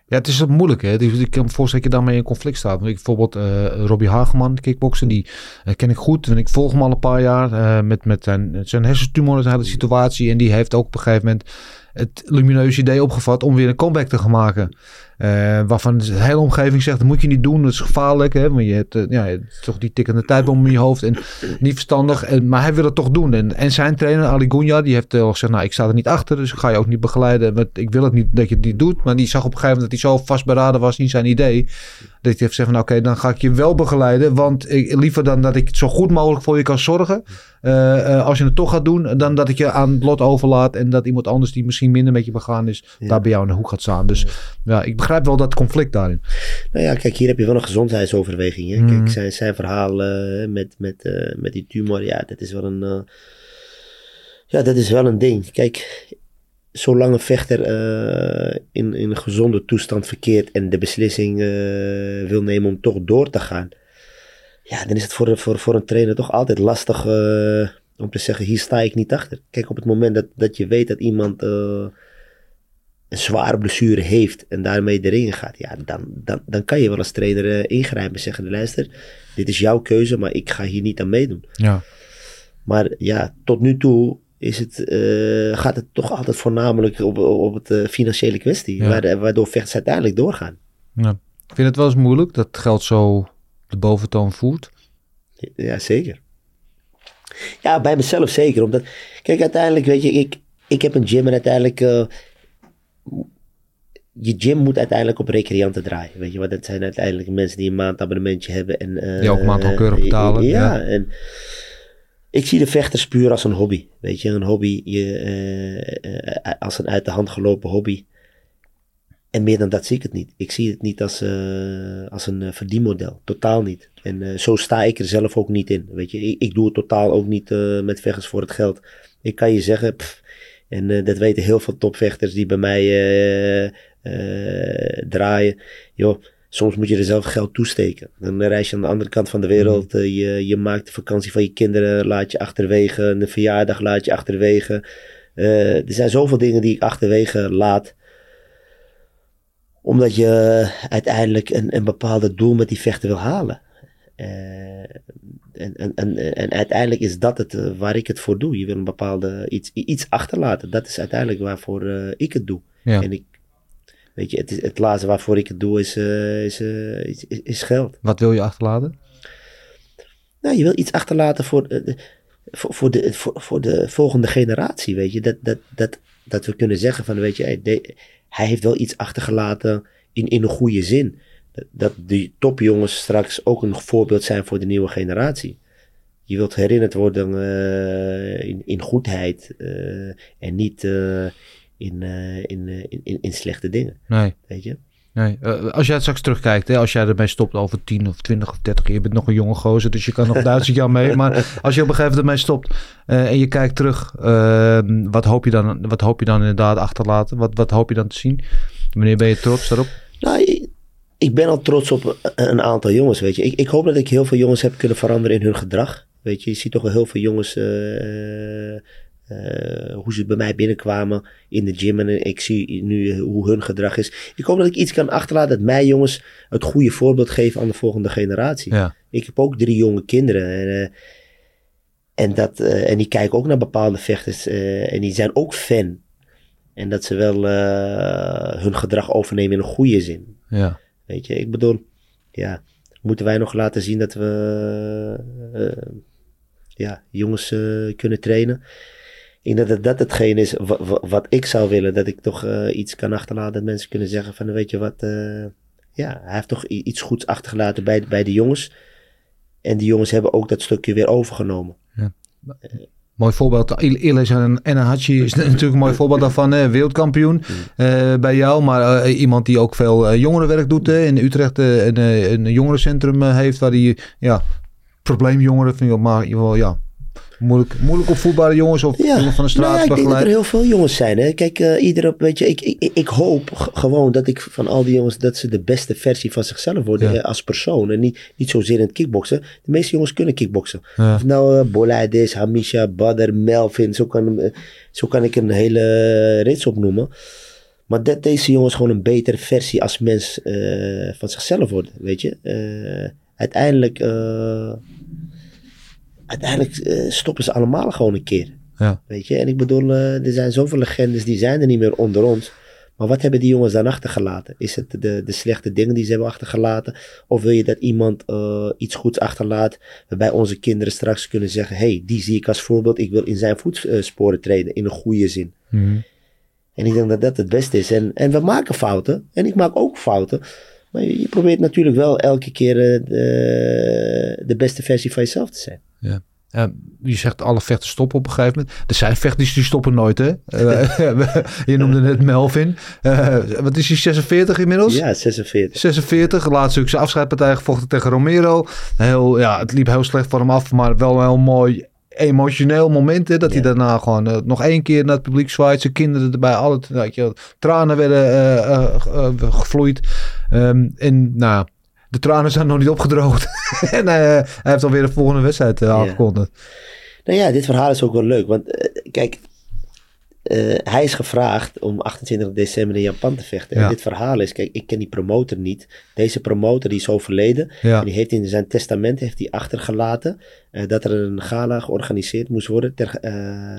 ja het is ook moeilijk. Hè? Dus Ik kan me voorstellen dat je daarmee in conflict staat. Ik, bijvoorbeeld eh Robbie Hageman, kickboksen, die eh, ken ik goed. En ik volg hem al een paar jaar eh, met, met zijn, zijn hersentumor, zijn hele situatie. En die heeft ook op een gegeven moment het lumineuze idee opgevat om weer een comeback te gaan maken. Eh, waarvan de hele omgeving zegt, dat moet je niet doen, dat is gevaarlijk. Hè? Want je hebt eh, ja, het toch die tikkende tijdbom in je hoofd en niet verstandig. En, maar hij wil het toch doen. En, en zijn trainer, Ali Gunja, die heeft al gezegd, nou ik sta er niet achter, dus ik ga je ook niet begeleiden. Want ik wil het niet dat je het niet doet. Maar die zag op een gegeven moment dat hij zo vastberaden was in zijn idee. Dat hij heeft gezegd van, oké, dan ga ik je wel begeleiden. Want ik, liever dan dat ik zo goed mogelijk voor je kan zorgen. eh, als je het toch gaat doen, dan dat ik je aan het lot overlaat. En dat iemand anders die misschien minder met je begaan is, Ja. daar bij jou in de hoek gaat staan. Dus ja, ik begrijp wel dat conflict daarin. Nou ja, kijk, hier heb je wel een gezondheidsoverweging. Hè? Kijk, zijn, zijn verhaal eh, met, met, eh, met die tumor, ja, dat is wel een, eh, Ja, dat is wel een ding. Kijk, zolang een vechter in, in een gezonde toestand verkeert en de beslissing wil nemen om toch door te gaan, ja, dan is het voor, voor, voor een trainer toch altijd lastig om te zeggen: hier sta ik niet achter. Kijk, op het moment dat, dat je weet dat iemand een zware blessure heeft en daarmee erin gaat, ja, dan, dan, dan kan je wel als trainer ingrijpen en zeggen: luister, dit is jouw keuze, maar ik ga hier niet aan meedoen. Ja. Maar ja, tot nu toe is het, eh, gaat het toch altijd voornamelijk op, op het uh, financiële kwestie. Ja. Waardoor vechters uiteindelijk doorgaan. Ja. Ik vind het wel eens moeilijk dat geld zo de boventoon voert. Ja, zeker. Ja, bij mezelf zeker. Omdat, kijk, uiteindelijk, weet je, ik, ik heb een gym en uiteindelijk. Uh, je gym moet uiteindelijk op recreanten draaien. Weet je, want dat zijn uiteindelijk mensen die een maandabonnementje hebben. En, die ook maandkeurig betalen. Ja, ja, en ik zie de vechters puur als een hobby. Weet je, een hobby je, uh, als een uit de hand gelopen hobby. En meer dan dat zie ik het niet. Ik zie het niet als, uh, als een verdienmodel. Totaal niet. En zo sta ik er zelf ook niet in. Weet je, ik, ik doe het totaal ook niet met vechters voor het geld. Ik kan je zeggen, pff, en dat weten heel veel topvechters die bij mij draaien. Joh, Soms moet je er zelf geld toesteken. Dan reis je aan de andere kant van de wereld. Uh, je, je maakt de vakantie van je kinderen, laat je achterwege. Een verjaardag laat je achterwege. Er zijn zoveel dingen die ik achterwege laat. Omdat je uiteindelijk een, een bepaalde doel met die vechten wil halen. Uh, en, en, en, en, uiteindelijk is dat het waar ik het voor doe. Je wil een bepaalde iets, iets achterlaten. Dat is uiteindelijk waarvoor ik het doe. Ja. En ik Weet je, het, is, het laatste waarvoor ik het doe is, is, is, is, geld. Wat wil je achterlaten? Nou, je wil iets achterlaten voor, voor, voor, de, voor, voor de volgende generatie, weet je. Dat, dat, dat, dat we kunnen zeggen van, weet je, hij heeft wel iets achtergelaten in, in een goede zin. Dat, die topjongens straks ook een voorbeeld zijn voor de nieuwe generatie. Je wilt herinnerd worden in, in goedheid en niet in, uh, in, in, in, slechte dingen. Nee. Weet je? Nee. Als jij het straks terugkijkt, hè, als jij ermee stopt over 10 of 20 of 30 jaar, je bent nog een jonge gozer, dus je kan nog duizend jaar mee. Maar als je op een gegeven moment ermee stopt en je kijkt terug, wat, hoop je dan, wat hoop je dan inderdaad achterlaten? Wat, wat hoop je dan te zien? Wanneer ben je trots daarop? Nou, ik, ben al trots op een aantal jongens, weet je. Ik, ik hoop dat ik heel veel jongens heb kunnen veranderen in hun gedrag. Weet je, je ziet toch wel heel veel jongens uh, hoe ze bij mij binnenkwamen in de gym. En ik zie nu hoe hun gedrag is. Ik hoop dat ik iets kan achterlaten dat mij jongens het goede voorbeeld geven aan de volgende generatie. Ja. Ik heb ook drie jonge kinderen. En, uh, en, dat, en die kijken ook naar bepaalde vechters. en die zijn ook fan. En dat ze wel hun gedrag overnemen in een goede zin. Ja. Weet je, ik bedoel, ja, moeten wij nog laten zien dat we ja, jongens kunnen trainen. Ik denk dat dat hetgeen is wat, ik zou willen. Dat ik toch uh, iets kan achterlaten. Dat mensen kunnen zeggen van weet je wat. Ja, hij heeft toch iets goeds achtergelaten bij, bij de jongens. En die jongens hebben ook dat stukje weer overgenomen. Ja. Mooi voorbeeld. Iles en Enahachi is natuurlijk een mooi voorbeeld daarvan. Hè? Wereldkampioen uh, bij jou. Maar uh, iemand die ook veel uh, jongerenwerk doet. Hè? In Utrecht een, een jongerencentrum heeft. Waar hij ja, probleemjongeren vind ik, maar ja, Moeilijk, moeilijk opvoedbare jongens of ja. van de straat nou, ja, ik denk dat er heel veel jongens zijn. Hè? Kijk, uh, ieder, weet je, ik, ik, ik hoop gewoon dat ik van al die jongens, dat ze de beste versie van zichzelf worden ja. als persoon. En niet, niet zozeer in het kickboksen. De meeste jongens kunnen kickboksen. Ja. Of nou uh, Hamisha, Badr, Melvin, zo kan, uh, zo kan ik een hele rits opnoemen. Maar dat deze jongens gewoon een betere versie als mens van zichzelf worden, weet je. uiteindelijk uiteindelijk uh, stoppen ze allemaal gewoon een keer. Ja. Weet je, en ik bedoel, uh, er zijn zoveel legendes die zijn er niet meer onder ons. Maar wat hebben die jongens dan achtergelaten? Is het de, de slechte dingen die ze hebben achtergelaten? Of wil je dat iemand uh, iets goeds achterlaat, waarbij onze kinderen straks kunnen zeggen: hey, die zie ik als voorbeeld, ik wil in zijn voetsporen treden, in een goede zin. Mm -hmm. En ik denk dat dat het beste is. En, en we maken fouten, en ik maak ook fouten. Maar je, je probeert natuurlijk wel elke keer de, de beste versie van jezelf te zijn. Ja. Uh, je zegt alle vechters stoppen op een gegeven moment. Er zijn vechters die stoppen nooit, hè? Uh, je noemde net Melvin. Uh, wat is hij, 46 inmiddels? Ja, 46. 46, laatst ook zijn afscheidpartij gevochten tegen Romero. Heel, ja, het liep heel slecht voor hem af, maar wel heel mooi emotioneel moment. Hè, dat hij daarna gewoon eh, nog één keer naar het publiek zwaait. Zijn kinderen erbij. Alle tranen werden eh, eh, eh, gevloeid. Ehm, en nou, de tranen zijn nog niet opgedroogd. en eh, hij heeft alweer de volgende wedstrijd Ja. aangekondigd. Nou ja, dit verhaal is ook wel leuk. Want eh, kijk, hij is gevraagd om 28 december in Japan te vechten. Ja. En dit verhaal is, kijk, ik ken die promotor niet. Deze promotor die is overleden. Ja. En die heeft in zijn testament heeft hij achtergelaten dat er een gala georganiseerd moest worden ter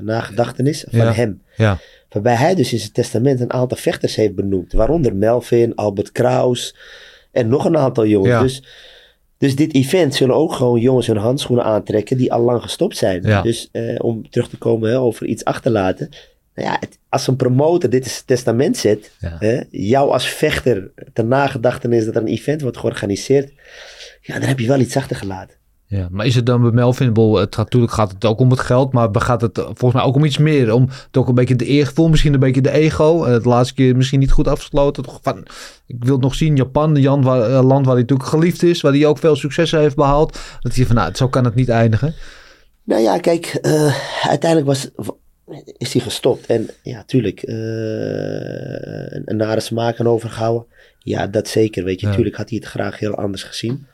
nagedachtenis van hem. Ja. Waarbij hij dus in zijn testament een aantal vechters heeft benoemd. Waaronder Melvin, Albert Kraus en nog een aantal jongens. Ja. Dus, dus dit event zullen ook gewoon jongens hun handschoenen aantrekken die al lang gestopt zijn. Ja. Dus eh, om terug te komen hè, over iets achterlaten. Nou ja, het- als een promotor dit zijn testament zet, Ja. hè, jou als vechter ter nagedachtenis dat er een event wordt georganiseerd, ja, dan heb je wel iets achtergelaten. Ja, maar is het dan bij Melvin? Ik bedoel, Het gaat, natuurlijk gaat het ook om het geld, maar gaat het volgens mij ook om iets meer. Om ook een beetje de eergevoel, misschien een beetje de ego. Het laatste keer misschien niet goed afgesloten. Toch van, ik wil het nog zien, Japan, een Jan, waar, eh, land waar hij natuurlijk geliefd is, waar hij ook veel successen heeft behaald. Dat hij van, nou, zo kan het niet eindigen. Nou ja, kijk, eh, uiteindelijk was, is hij gestopt. En ja, tuurlijk, eh, een, een nare smaak aan overgehouden. Ja, dat zeker, weet je. Ja. Tuurlijk had hij het graag heel anders gezien.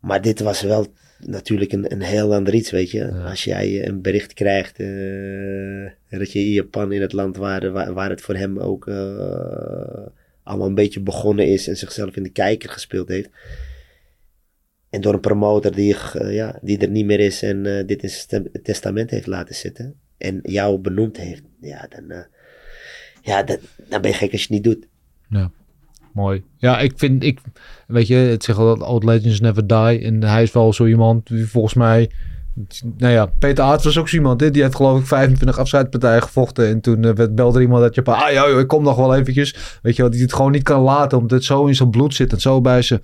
Maar dit was wel natuurlijk een, een heel ander iets, weet je. Als jij een bericht krijgt eh, dat je in Japan, in het land waar, waar, waar het voor hem ook eh, allemaal een beetje begonnen is en zichzelf in de kijker gespeeld heeft. En door een promotor die, eh, ja, die er niet meer is en dit in zijn testament heeft laten zitten. En jou benoemd heeft. Ja, dan, ja, dan, dan ben je gek als je het niet doet. Ja, mooi. Ja, ik vind, ik, weet je, het zeggen dat old legends never die. En hij is wel zo iemand die volgens mij, nou ja, Peter Aert was ook zo iemand, hè, die heeft geloof ik 25 afscheidpartijen gevochten. En toen eh, werd, belde iemand dat je, ah joh, ik kom nog wel eventjes. Weet je wel, die het gewoon niet kan laten, omdat het zo in zijn bloed zit en zo bij zijn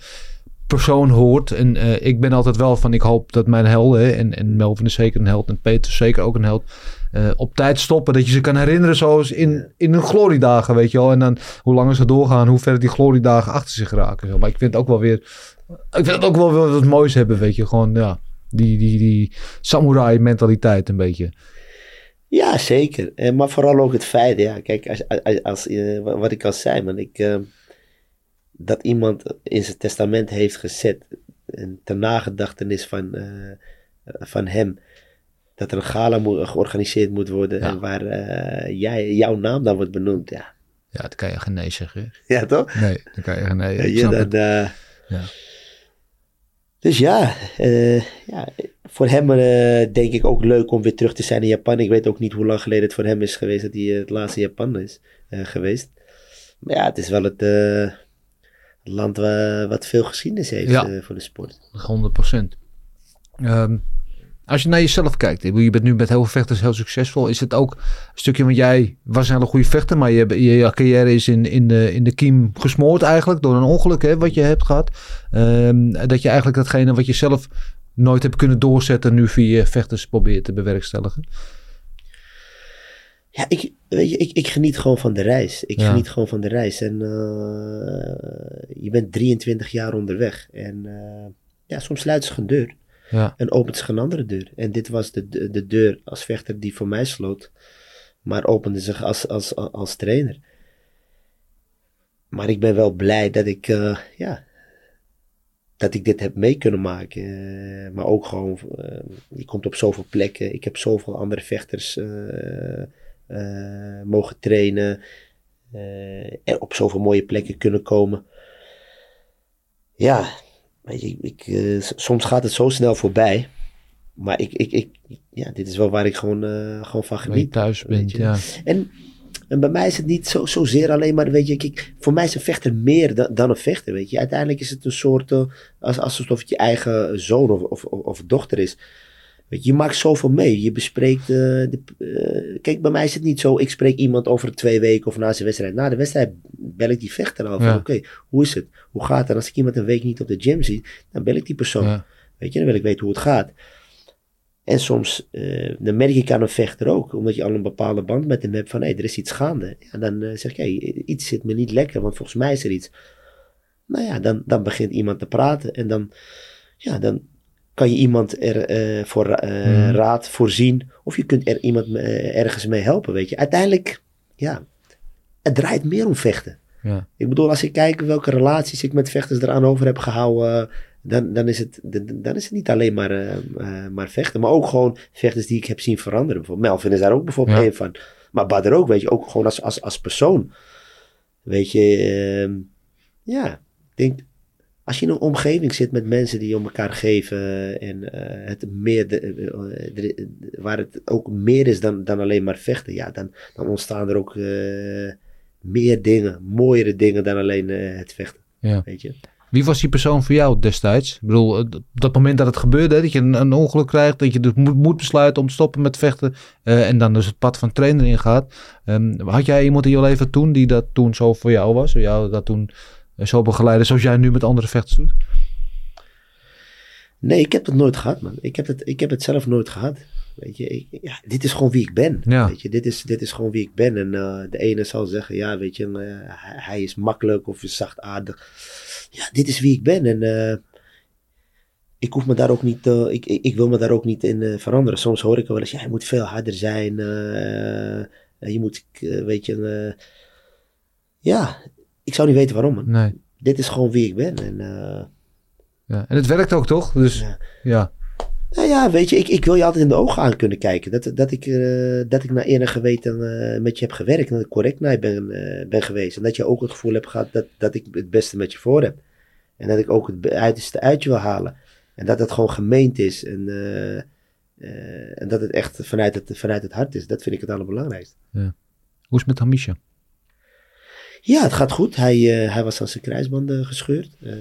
persoon hoort. En eh, ik ben altijd wel van, ik hoop dat mijn helden, en, en Melvin is zeker een held en Peter zeker ook een held, eh, op tijd stoppen. Dat je ze kan herinneren zoals in, in hun gloriedagen, weet je wel. En dan hoe langer ze doorgaan, hoe verder die gloriedagen achter zich raken. zo. Maar ik vind het ook wel weer, ik vind het ook wel weer wat moois hebben, weet je. Gewoon, ja, die, die, die samurai mentaliteit een beetje. Ja, zeker. Eh, maar vooral ook het feit, ja, kijk, als, als, eh, wa- wat ik al zei, ik, dat iemand in zijn testament heeft gezet, en ter nagedachtenis van, van hem, dat er een gala moet, georganiseerd moet worden Ja. en waar eh, jij, jouw naam dan wordt benoemd, ja. Ja, dan kan je geen nee zeggen. Ja, toch? Nee, dan kan je geen nee. Ik dan, het. eh, Ja. Dus ja, eh, ja, voor hem denk ik ook leuk om weer terug te zijn in Japan. Ik weet ook niet hoe lang geleden het voor hem is geweest dat hij het laatste Japan is geweest. Maar ja, het is wel het land wa- wat veel geschiedenis heeft voor de sport. 100 procent. Ehm, als je naar jezelf kijkt, je bent nu met heel veel vechters heel succesvol. Is het ook een stukje, want jij was een hele goede vechter, maar je, je, je carrière is in, in, de, in de kiem gesmoord eigenlijk door een ongeluk hè, wat je hebt gehad. Ehm, dat je eigenlijk datgene wat je zelf nooit hebt kunnen doorzetten, nu via je vechters probeert te bewerkstelligen. Ja, ik, weet je, ik, ik geniet gewoon van de reis. Ik Ja. geniet gewoon van de reis. En eh, je bent 23 jaar onderweg. En eh, ja, soms sluit zich een deur. Ja, en opent zich een andere deur. En dit was de, de, de deur als vechter die voor mij sloot, maar opende zich als, als, als trainer. Maar ik ben wel blij dat ik, eh, ja, dat ik dit heb mee kunnen maken. Eh, maar ook gewoon, eh, je komt op zoveel plekken. Ik heb zoveel andere vechters mogen trainen. en op zoveel mooie plekken kunnen komen. Ja, Weet je, ik, ik, eh, soms gaat het zo snel voorbij. Maar ik, ik, ik, ja, dit is wel waar ik gewoon, eh, gewoon van waar je geniet. thuis weet bent. je. Ja. En, en bij mij is het niet zo, zozeer alleen maar, weet je, kijk, voor mij is een vechter meer dan, dan een vechter, weet je. Uiteindelijk is het een soort, eh, als, alsof het je eigen zoon of, of, of dochter is. Weet je, je maakt zoveel mee. Je bespreekt, eh, de, eh, kijk, bij mij is het niet zo, ik spreek iemand over twee weken of na zijn wedstrijd. Na de wedstrijd bel ik die vechter al Ja. oké, hoe is het? Hoe gaat het? Als ik iemand een week niet op de gym zie, dan bel ik die persoon. Ja. Weet je, dan wil ik weten hoe het gaat. En soms, eh, dan merk ik aan een vechter ook, omdat je al een bepaalde band met hem hebt van, hé, er is iets gaande. Ja, dan zeg ik, hé, iets zit me niet lekker, want volgens mij is er iets. Nou ja, dan, dan begint iemand te praten en dan, ja, dan kan je iemand er eh, voor eh, Hmm. raad voorzien. Of je kunt er iemand eh, ergens mee helpen, weet je. Uiteindelijk, ja, het draait meer om vechten. Ja. Ik bedoel, als ik kijk welke relaties ik met vechters eraan over heb gehouden, dan, dan, is, het, dan, dan is het niet alleen maar, maar vechten, maar ook gewoon vechters die ik heb zien veranderen. Bijvoorbeeld Melvin is daar ook bijvoorbeeld Ja. een van. Maar Badr ook, weet je, ook gewoon als, als, als persoon. Weet je, ehm, ja, ik denk, als je in een omgeving zit met mensen die om elkaar geven en eh, het meer de, eh, eh, waar het ook meer is dan, dan alleen maar vechten, ja, dan, dan ontstaan er ook meer dingen, mooiere dingen dan alleen het vechten. Ja. Weet je? Wie was die persoon voor jou destijds? Ik bedoel, op dat moment dat het gebeurde, hè, dat je een, een ongeluk krijgt, dat je dus moet, moet besluiten om te stoppen met vechten en dan dus het pad van trainer ingaat. Ehm, had jij iemand in je leven toen die dat toen zo voor jou was? Jou dat toen zo begeleidde zoals jij nu met andere vechters doet? Nee, ik heb het nooit gehad, man. Ik heb het, ik heb het zelf nooit gehad. Weet je, ik, ja, dit is gewoon wie ik ben. Ja. Weet je, dit is, dit is gewoon wie ik ben. En eh, de ene zal zeggen, ja, weet je, eh, hij, is makkelijk of is zachtaardig. Ja, dit is wie ik ben. En eh, ik hoef me daar ook niet, ik, ik, ik wil me daar ook niet in veranderen. Soms hoor ik wel eens, ja, je moet veel harder zijn. je moet, weet je, ja, ik zou niet weten waarom, man. Nee. Dit is gewoon wie ik ben. En eh, Ja. En het werkt ook toch? Dus Ja. ja. Nou ja, weet je, ik, ik wil je altijd in de ogen aan kunnen kijken. Dat, dat, ik, eh, dat ik naar eer geweten eh, met je heb gewerkt. En dat ik correct naar je ben, ben geweest. En dat je ook het gevoel hebt gehad dat, dat ik het beste met je voor heb. En dat ik ook het uiterste uit je wil halen. En dat het gewoon gemeend is. En, en dat het echt vanuit het, vanuit het hart is. Dat vind ik het allerbelangrijkste. Hoe is het met Hamisha? Ja, het gaat goed. Hij, eh, hij was aan zijn kruisbanden gescheurd. Eh,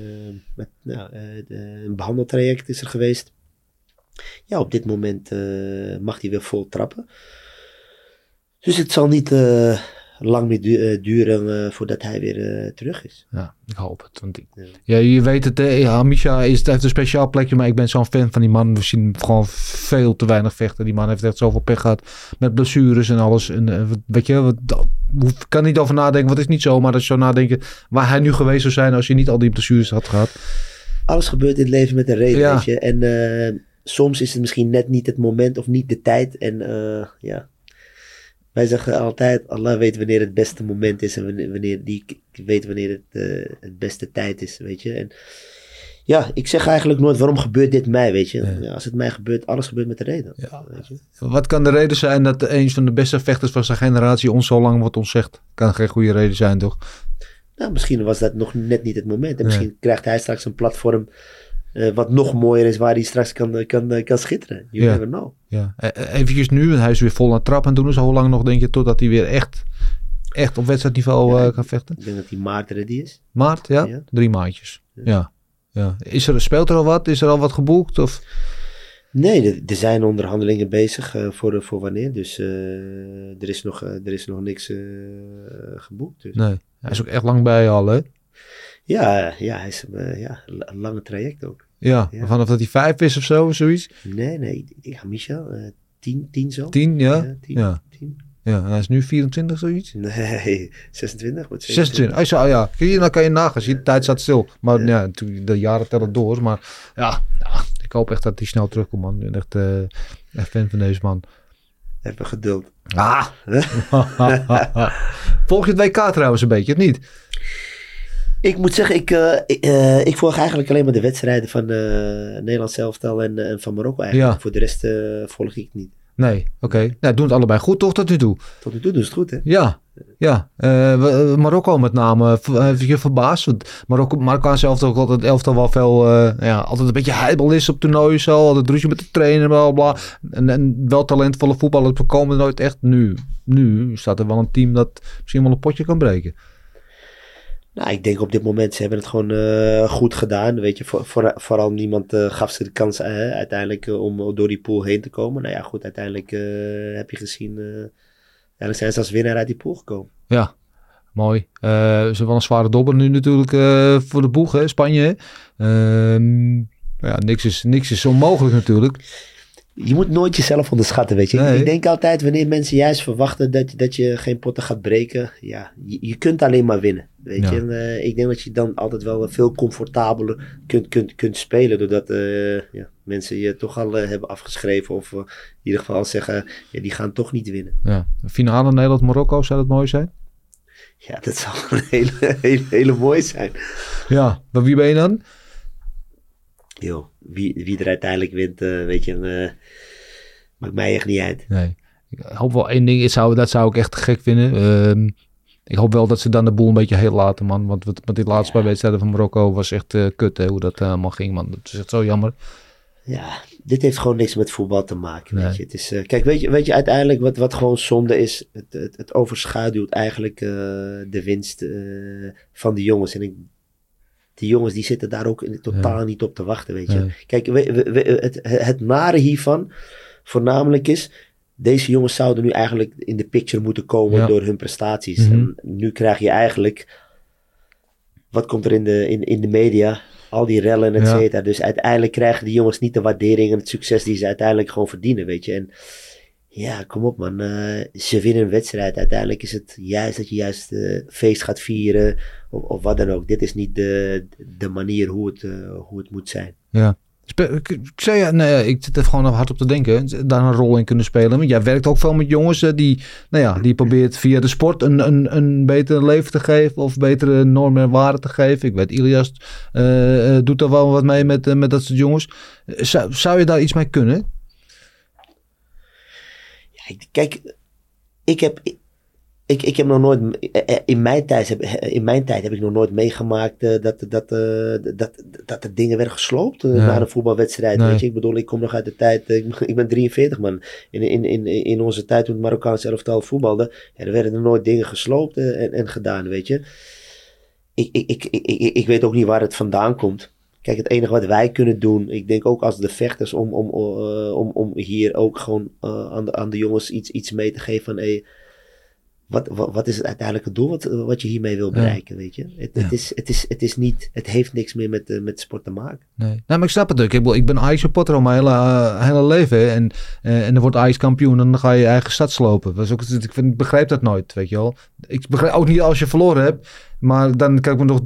met, nou, eh, de- een behandeltraject is er geweest. Ja, op dit moment mag hij weer vol trappen. Dus het zal niet lang meer eh, duren eh, voordat hij weer eh, terug is. Ja, ik hoop het. Want ik, Ja. je weet het, hè, ja, Misha is, heeft een speciaal plekje, maar ik ben zo'n fan van die man. We zien gewoon veel te weinig vechten. Die man heeft echt zoveel pech gehad met blessures en alles. En, weet je, wat, ik kan niet over nadenken, wat is niet zo, maar als je zo nadenken waar hij nu geweest zou zijn als je niet al die blessures had gehad. Alles gebeurt in het leven met een reden, Ja. weet je. En soms is het misschien net niet het moment of niet de tijd. En ja, wij zeggen altijd, Allah weet wanneer het beste moment is en wanneer, wanneer die weet wanneer het eh, het beste tijd is, weet je. En ja, ik zeg eigenlijk nooit, waarom gebeurt dit mij, weet je. Nee. Ja, als het mij gebeurt, alles gebeurt met een reden. Ja. Weet je? Wat kan de reden zijn dat een van de beste vechters van zijn generatie ons zo lang wordt ontzegd? Kan geen goede reden zijn, toch? Nou, misschien was dat nog net niet het moment. En Nee. misschien krijgt hij straks een platform eh, wat nog mooier is, waar hij straks kan, kan, kan schitteren. You Ja. never know. Ja. Eh, Eventjes nu, en hij is weer vol aan trap het doen. Dus hoe lang nog denk je totdat hij weer echt, echt op wedstrijdniveau Ja, eh, kan vechten? Ik denk dat hij maart ready is. Maart, ja? Ja. Drie maandjes. Ja. Ja. Is er, speelt er al wat? Is er al wat geboekt? Of? Nee, er- zijn onderhandelingen bezig eh, voor, voor wanneer. Dus eh, er, is nog, eh, er is nog niks eh, geboekt. Dus. Nee. Hij is ook echt lang bij je al, hè? Ja, ja, hij is eh, ja, een lange traject ook. Ja. Ja. Vanaf dat hij vijf is of zo, zoiets. Nee, nee, ja, Michel, eh, tien, tien zo? Tien, ja? Ja, tien. Ja. tien. Ja, en hij is nu 24, zoiets. Nee, 26. Wordt 26. Oh, zo, ja. Kijk, Dan kan je nagaan. De tijd staat stil. Maar ja, de jaren tellen door. Maar ja, ik hoop echt dat hij snel terugkomt, man. Ik ben echt, eh, fan van deze man. Even geduld. Ah! Volg je het WK trouwens een beetje, of niet? Ik moet zeggen, ik, eh, ik, eh, ik volg eigenlijk alleen maar de wedstrijden van eh Nederlands elftal en, en van Marokko eigenlijk. Ja. Voor de rest volg ik niet. Nee, oké. Nou, doen het allebei goed toch tot nu toe? Tot nu toe doen ze het goed, hè? Ja, ja. Marokko met name, heeft je verbaasd? Want Marokko, Marokkaan zelf ook altijd elftal wel veel, ja, altijd een beetje heibel is op toernooien zo. Altijd ruzie met de trainer, bla bla. bla. En, en wel talentvolle voetballers komen nooit echt nu. Nu staat er wel een team dat misschien wel een potje kan breken. Nou, ik denk op dit moment, ze hebben het gewoon eh, goed gedaan. Weet je, voor, voor, vooral niemand eh, gaf ze de kans eh, uiteindelijk om door die pool heen te komen. Nou ja, goed, uiteindelijk heb je gezien, uiteindelijk zijn ze als winnaar uit die pool gekomen. Ja, mooi. Ze wel een zware dobber nu natuurlijk voor de boeg, hè, Spanje. Ehm, ja, niks is, niks is onmogelijk natuurlijk. Je moet nooit jezelf onderschatten, weet je. Nee. Ik denk altijd, wanneer mensen juist verwachten dat, je- dat je geen potten gaat breken, ja, je, je kunt alleen maar winnen. Weet Ja. je, en, eh, ik denk dat je dan altijd wel veel comfortabeler kunt, kunt, kunt spelen. Doordat eh, ja, mensen je toch al eh, hebben afgeschreven. Of eh, in ieder geval zeggen, ja, die gaan toch niet winnen. Ja. Finale Nederland-Marokko, zou dat mooi zijn? Ja, dat zou een hele, hele, hele mooi zijn. Ja, maar wie ben je dan? Joh, wie, wie er uiteindelijk wint, eh, weet je, eh, maakt mij echt niet uit. Nee. Ik hoop wel één ding, zou, dat zou ik echt gek vinden. Ehm, ik hoop wel dat ze dan de boel een beetje heel laten, man. Want wat- met die laatste paar wedstrijden van Marokko was echt eh, kut, hè, hoe dat allemaal ging, man. Dat is echt zo jammer. Ja, dit heeft gewoon niks met voetbal te maken. Nee. Weet je. Het is, kijk, weet je, weet je uiteindelijk wat, wat gewoon zonde is? Het, het, het overschaduwt eigenlijk de winst van de jongens. En ik, die jongens die zitten daar ook in, totaal niet op te wachten, weet je. Kijk, we, we- we- het, het nare hiervan voornamelijk is... Deze jongens zouden nu eigenlijk in de picture moeten komen Ja. door hun prestaties. Mhm. En nu krijg je eigenlijk... Wat komt er in de, in, in de media? Al die rellen en et cetera. Dus uiteindelijk krijgen die jongens niet de waardering en het succes die ze uiteindelijk gewoon verdienen, weet je. En ja, kom op man. eh, ze winnen een wedstrijd. Uiteindelijk is het juist dat je juist eh, feest gaat vieren. Of, of wat dan ook. Dit is niet de, de manier hoe het, eh, hoe het moet zijn. Ja. Ik, zei ja, nee, ja, ik zit er gewoon hard op te denken. Daar een rol in kunnen spelen. Want jij werkt ook veel met jongens die, nou ja, die probeert via de sport een, een, een beter leven te geven. Of betere normen en waarden te geven. Ik weet, Ilias doet er wel wat mee met, met dat soort jongens. Zou, zou je daar iets mee kunnen? Kijk, ik heb, ik, ik heb nog nooit, eh, eh, in mijn tijd heb, in mijn tijd heb ik nog nooit meegemaakt eh, dat, dat, eh, dat, dat er dingen werden gesloopt eh, na een voetbalwedstrijd. Nee. Weet je, ik bedoel, ik kom nog uit de tijd, eh, ik, ik ben 43 man. In, in, in, in onze tijd toen het Marokkaanse elftal voetbalde, ja, er werden er nooit dingen gesloopt eh, en, en gedaan, weet je. Ik, ik, ik, ik, ik weet ook niet waar het vandaan komt. Kijk, het enige wat wij kunnen doen, ik denk ook als de vechters, om, om, eh, om, om hier ook gewoon eh, aan, de, aan de jongens iets, iets mee te geven van, hey, wat, wat, wat is het uiteindelijke doel wat, wat je hiermee wil bereiken, weet je? Het, Ja. het, is, het, is, het is niet, het heeft niks meer met, eh, met sport te maken. Nee. Nou, maar ik snap het ook. Ik, ik ben Ajax-supporter al mijn hele, hele leven. hè. En, en dan wordt Ajax kampioen en dan ga je je eigen stad slopen. Dat is ook, ik, vind, ik begrijp dat nooit, weet je wel. Ik begrijp ook niet als je verloren hebt. Maar dan kan ik me nog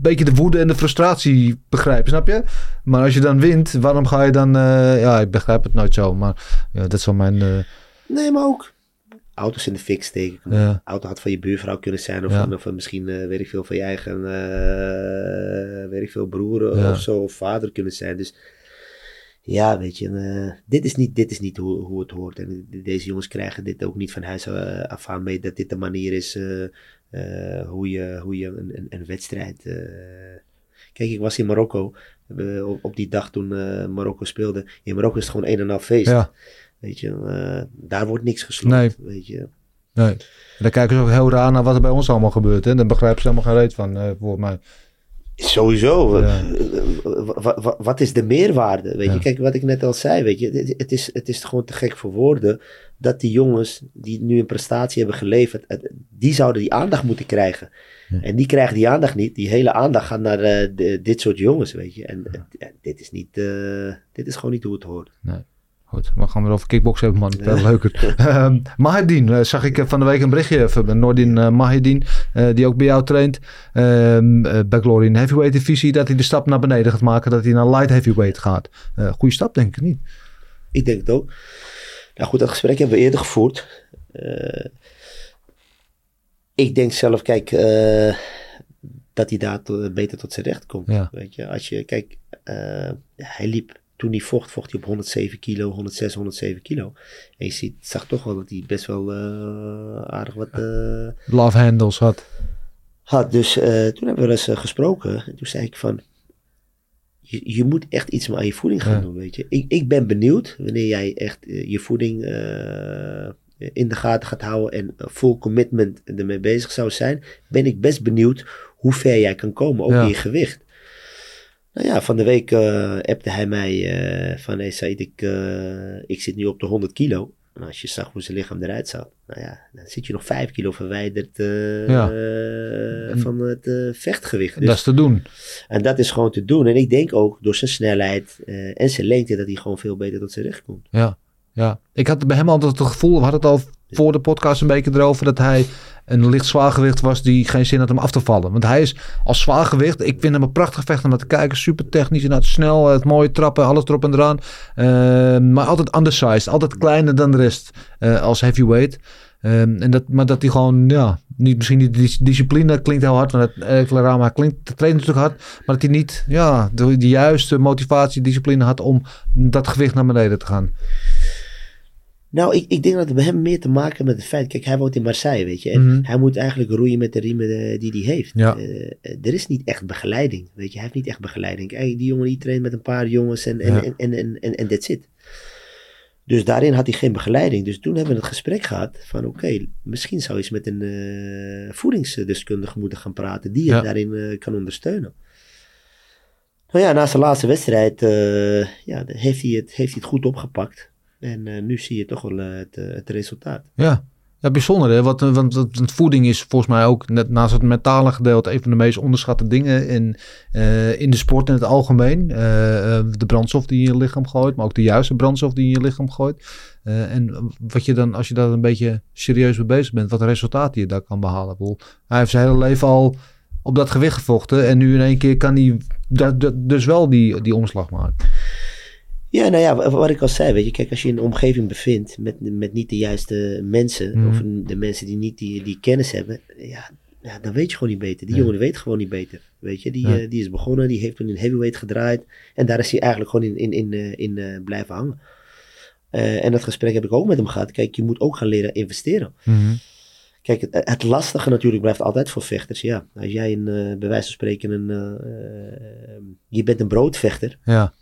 beetje de woede en de frustratie begrijpen, snap je? Maar als je dan wint, waarom ga je dan... eh, ja, ik begrijp het nooit zo. Maar ja, dat is wel mijn... eh, Nee, maar ook auto's in de fik steken. Ja. Auto had van je buurvrouw kunnen zijn of, Ja. van, of misschien, eh, weet ik veel, van je eigen, weet ik veel, broer Ja. of zo, of vader kunnen zijn. Dus ja, weet je, dit is niet, dit is niet hoe, hoe het hoort. En deze jongens krijgen dit ook niet van huis af aan mee, dat dit de manier is hoe je, hoe je een, een, een wedstrijd... eh, Kijk, ik was in Marokko eh, op, op die dag toen eh, Marokko speelde. In Marokko is het gewoon een en al feest. ja, Weet je, eh, daar wordt niks gesloten. Nee. Weet je. nee. Dan kijken ze ook heel raar naar wat er bij ons allemaal gebeurt. Hè? Dan begrijpen ze helemaal geen reet van, eh voor mij. Sowieso. Ja. Wa- wa- wat is de meerwaarde? Weet Ja. je, kijk wat ik net al zei. Weet je, het, het is, het is gewoon te gek voor woorden dat die jongens die nu een prestatie hebben geleverd, die zouden die aandacht moeten krijgen. Ja. En die krijgen die aandacht niet. Die hele aandacht gaat naar eh, de- dit soort jongens, weet je. En dit is niet, eh, dit is gewoon niet hoe het hoort. Goed, we gaan weer over kickboksen hebben, man. Veel leuker. Ehm Mahedin, eh, zag ik eh, van de week een berichtje van Nordin uh, Mahedin, eh, die ook bij jou traint. Ehm eh, bij Glory in Heavyweight divisie, dat hij de stap naar beneden gaat maken, dat hij naar light heavyweight gaat. Eh goede stap, denk ik niet. Ik denk het ook. Nou goed, dat gesprek hebben we eerder gevoerd. Eh, ik denk zelf, kijk, eh, dat hij daar beter tot zijn recht komt. Ja. Weet je, als je, kijk, eh, hij liep, toen hij vocht, vocht hij op 107 kilo, 106, 107 kilo. En je ziet, zag toch wel dat hij best wel eh, aardig wat eh, Love handles had. had. Dus eh, toen hebben we eens gesproken. En toen zei ik van, je, je moet echt iets meer aan je voeding gaan Ja. doen, weet je. Ik, ik ben benieuwd wanneer jij echt je voeding in de gaten gaat houden en full commitment ermee bezig zou zijn, ben ik best benieuwd hoe ver jij kan komen, ook Ja. in je gewicht. Nou ja, van de week eh appte hij mij eh, van, hey Said, ik, eh, ik zit nu op de 100 kilo. En als je zag hoe zijn lichaam eruit zag, nou ja, dan zit je nog 5 kilo verwijderd Ja. van het vechtgewicht. Dus- Dat is te doen. en dat is gewoon te doen. En ik denk ook door zijn snelheid en zijn lengte dat hij gewoon veel beter tot zijn recht komt. Ja, ja. Ik had bij hem altijd het gevoel, we hadden het al voor de podcast een beetje erover, dat hij een licht zwaargewicht was die geen zin had om af te vallen. Want hij is als zwaargewicht, ik vind hem een prachtig vechter om te kijken. Super technisch, inderdaad snel, het mooie trappen, alles erop en eraan. Uh, maar altijd undersized, altijd kleiner dan de rest uh, als heavyweight. Um, en dat, maar dat hij gewoon, ja, niet, misschien niet die discipline klinkt heel hard, want het Clarama klinkt, de natuurlijk hard, maar dat hij niet, ja, de, de juiste motivatie, discipline had om dat gewicht naar beneden te gaan. Nou, ik, ik denk dat het bij hem meer te maken met het feit, kijk, hij woont in Marseille, weet je, en Mhm. hij moet eigenlijk roeien met de riemen eh, die hij heeft. Ja. Eh, er is niet echt begeleiding, weet je, hij heeft niet echt begeleiding. Kijk, die jongen die traint met een paar jongens en, en, Ja. en, en, en, en, en that's it. Dus daarin had hij geen begeleiding. Dus toen hebben we het gesprek gehad van oké, misschien zou je eens met een eh, voedingsdeskundige moeten gaan praten die je Ja. daarin eh, kan ondersteunen. Nou ja, na zijn laatste wedstrijd eh, ja, heeft, hij het, heeft hij het goed opgepakt. En eh, nu zie je toch wel eh, het, eh, het resultaat. Ja. Ja, bijzonder hè, want, voeding is volgens mij ook, net naast het mentale gedeelte, een van de meest onderschatte dingen in, in de sport in het algemeen. De brandstof die je in je lichaam gooit, maar ook de juiste brandstof die je in je lichaam gooit. En wat je dan, als je daar een beetje serieus mee bezig bent, wat resultaten je daar kan behalen. Hij heeft zijn hele leven al op dat gewicht gevochten en nu in één keer kan hij dus wel die, die omslag maken. Ja, nou ja, wa- wat ik al zei, weet je, kijk, als je in een omgeving bevindt met, met niet de juiste mensen, Mhm. of de mensen die niet die, die kennis hebben, ja, ja, dan weet je gewoon niet beter. Die Nee. jongen weet gewoon niet beter, weet je. Die, eh, die is begonnen, die heeft toen in heavyweight gedraaid en daar is hij eigenlijk gewoon in, in, in, eh, in eh, blijven hangen. En dat gesprek heb ik ook met hem gehad. Kijk, je moet ook gaan leren investeren. Kijk, het, het lastige natuurlijk blijft altijd voor vechters. Ja, als jij een, bij wijze van spreken een, je bent een broodvechter Ja,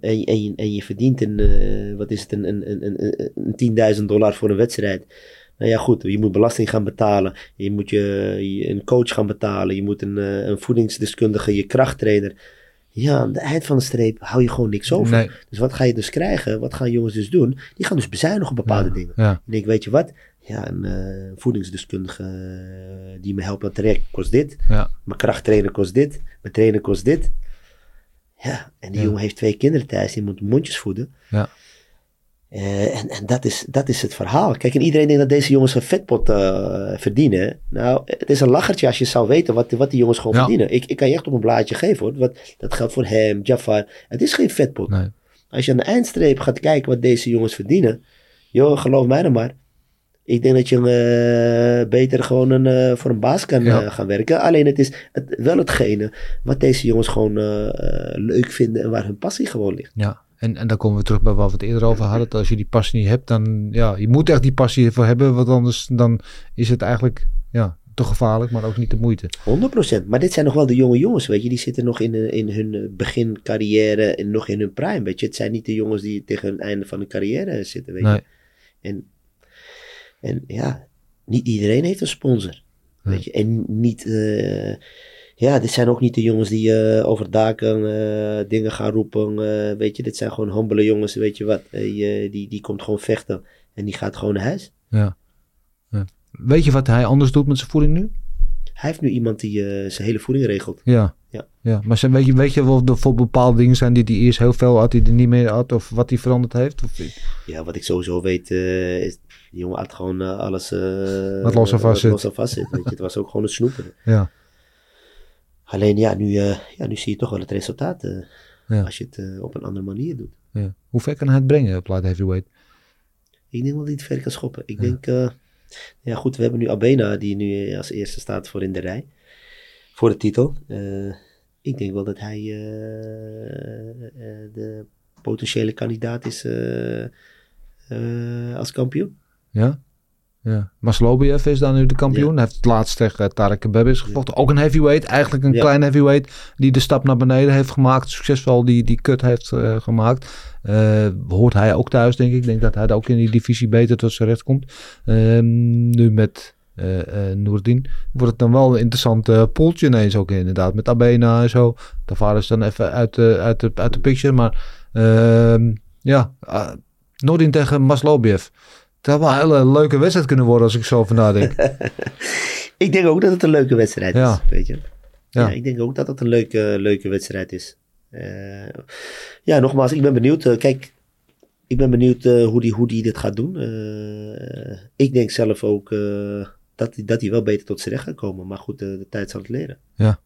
en, je- en, en verdient een, eh, wat is het, een, een, een, een, een 10.000 dollar voor een wedstrijd. Nou ja, goed, je moet belasting gaan betalen. Je moet je, je een coach gaan betalen. Je moet een, eh, een voedingsdeskundige, je krachttrainer. Ja, aan het eind van de streep hou je gewoon niks over. nee. Dus wat ga je dus krijgen? Wat gaan jongens dus doen? Die gaan dus bezuinigen op bepaalde dingen. Ja, Ik denk, weet je wat? Ja, een eh, voedingsdeskundige die me helpt aan het traject kost dit. ja, Mijn krachttrainer kost dit. Mijn trainer kost dit. Ja, en die Ja. jongen heeft twee kinderen thuis. Die moet mondjes voeden. ja. Eh, en en dat, is, dat is het verhaal. Kijk, en iedereen denkt dat deze jongens een vetpot eh, verdienen. Nou, het is een lachertje als je zou weten wat, wat die jongens gewoon Ja. verdienen. Ik, ik kan je echt op een blaadje geven hoor. Wat, dat geldt voor hem, Jafar. Het is geen vetpot. Nee. Als je aan de eindstreep gaat kijken wat deze jongens verdienen. Joh, geloof mij dan maar. Ik denk dat je eh, beter gewoon een, eh, voor een baas kan Ja. eh, gaan werken. Alleen het is het, wel hetgene wat deze jongens gewoon leuk vinden en waar hun passie gewoon ligt. Ja, en, en dan komen we terug bij wat we het eerder over hadden. Dat Als je die passie niet hebt, dan ja, je moet echt die passie ervoor hebben. Want anders dan is het eigenlijk ja, te gevaarlijk, maar ook niet de moeite. 100%. Maar dit zijn nog wel de jonge jongens, weet je. Die zitten nog in, in hun begincarrière en nog in hun prime, weet je. Het zijn niet de jongens die tegen het einde van hun carrière zitten, weet je. Nee. En, en ja, niet iedereen heeft een sponsor. Weet je? En niet, eh, ja, dit zijn ook niet de jongens die eh, over daken eh, dingen gaan roepen. weet je, dit zijn gewoon humbele jongens, weet je wat. die, die komt gewoon vechten en die gaat gewoon naar huis. Ja. ja. Weet je wat hij anders doet met zijn voeding nu? Hij heeft nu iemand die zijn hele voeding regelt. Ja. Ja. ja. Maar zijn, weet, je, weet je wel er voor bepaalde dingen zijn die hij eerst heel veel had, die hij niet meer had? Of wat hij veranderd heeft? Of, Ja, wat ik sowieso weet, is die jongen had gewoon eh, alles eh, Wat los en vast wat zit. los en vast zit. Weet je. Het was ook gewoon een snoeper. ja. Alleen ja nu, eh, ja, nu zie je toch wel het resultaat eh, Ja. als je het eh, op een andere manier doet. ja. Hoe ver kan hij het brengen op light heavyweight? Ik denk wel dat hij het ver kan schoppen. Ik Ja. denk, eh, ja goed, we hebben nu Abena die nu als eerste staat voor in de rij. Voor de titel. Eh, ik denk wel dat hij eh, eh, de potentiële kandidaat is eh, eh, als kampioen. Ja? Ja. Maslobiev is dan nu de kampioen. Hij heeft het laatst tegen Tarek Bebis gevochten. Ook een heavyweight. Eigenlijk een Ja. klein heavyweight. Die de stap naar beneden heeft gemaakt. Succesvol die, die cut heeft eh, gemaakt. Eh, hoort hij ook thuis, denk ik. Ik denk dat hij ook in die divisie beter tot zijn recht komt. Ehm, nu met eh Noordin. Wordt het dan wel een interessant poeltje ineens ook inderdaad. Met Abena en zo. Tavares dan even uit de, uit de, uit de picture. Maar ehm, ja, Noordin tegen Maslobiev. Het had wel een hele leuke wedstrijd kunnen worden als ik zo over nadenk. Ik denk ook dat het een leuke wedstrijd Ja. is. Weet je? Ja. Ja. ik denk ook dat het een leuke, leuke wedstrijd is. Eh, ja, nogmaals, ik ben benieuwd. eh, kijk, ik ben benieuwd eh, hoe, die, hoe die dit gaat doen. Ik denk zelf ook, dat, hij- dat hij wel beter tot zijn recht gaat komen. Maar goed, de, de tijd zal het leren. Ja,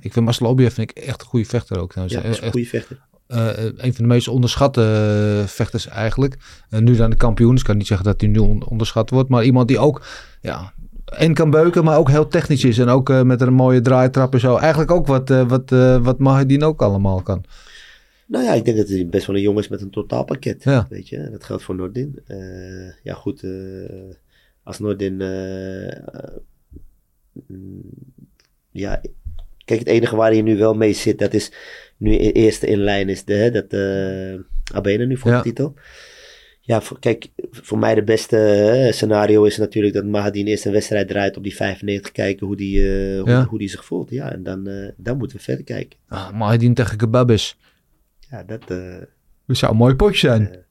ik vind ik echt een goede vechter ook. Ja, een goede vechter. Eh, een van de meest onderschatte eh, vechters eigenlijk. En nu dan de kampioen. Dus ik kan niet zeggen dat hij nu on- onderschat wordt. Maar iemand die ook ja, en kan beuken, maar ook heel technisch is. En ook eh, met een mooie draaitrap en zo. Eigenlijk ook wat, eh wat, eh wat Mahedin ook allemaal kan. Nou ja, ik denk dat hij best wel een jongen is met een totaalpakket. Ja. Weet je, dat geldt voor Noordin. Eh, ja, goed. als Noordin. eh, mm, ja, kijk, het enige waar hij nu wel mee zit, dat is nu e- eerste in lijn is de, dat uh, Abena nu voor Ja. de titel. Ja, voor, kijk, voor mij de beste eh, scenario is natuurlijk dat Mahadin eerst een wedstrijd draait op die 95, kijken hoe die, eh, hoe, Ja. hoe die zich voelt. Ja, en dan, eh, dan moeten we verder kijken. Ah, tegen Kebabis. Ja, dat... eh, Dat zou een mooi potje zijn.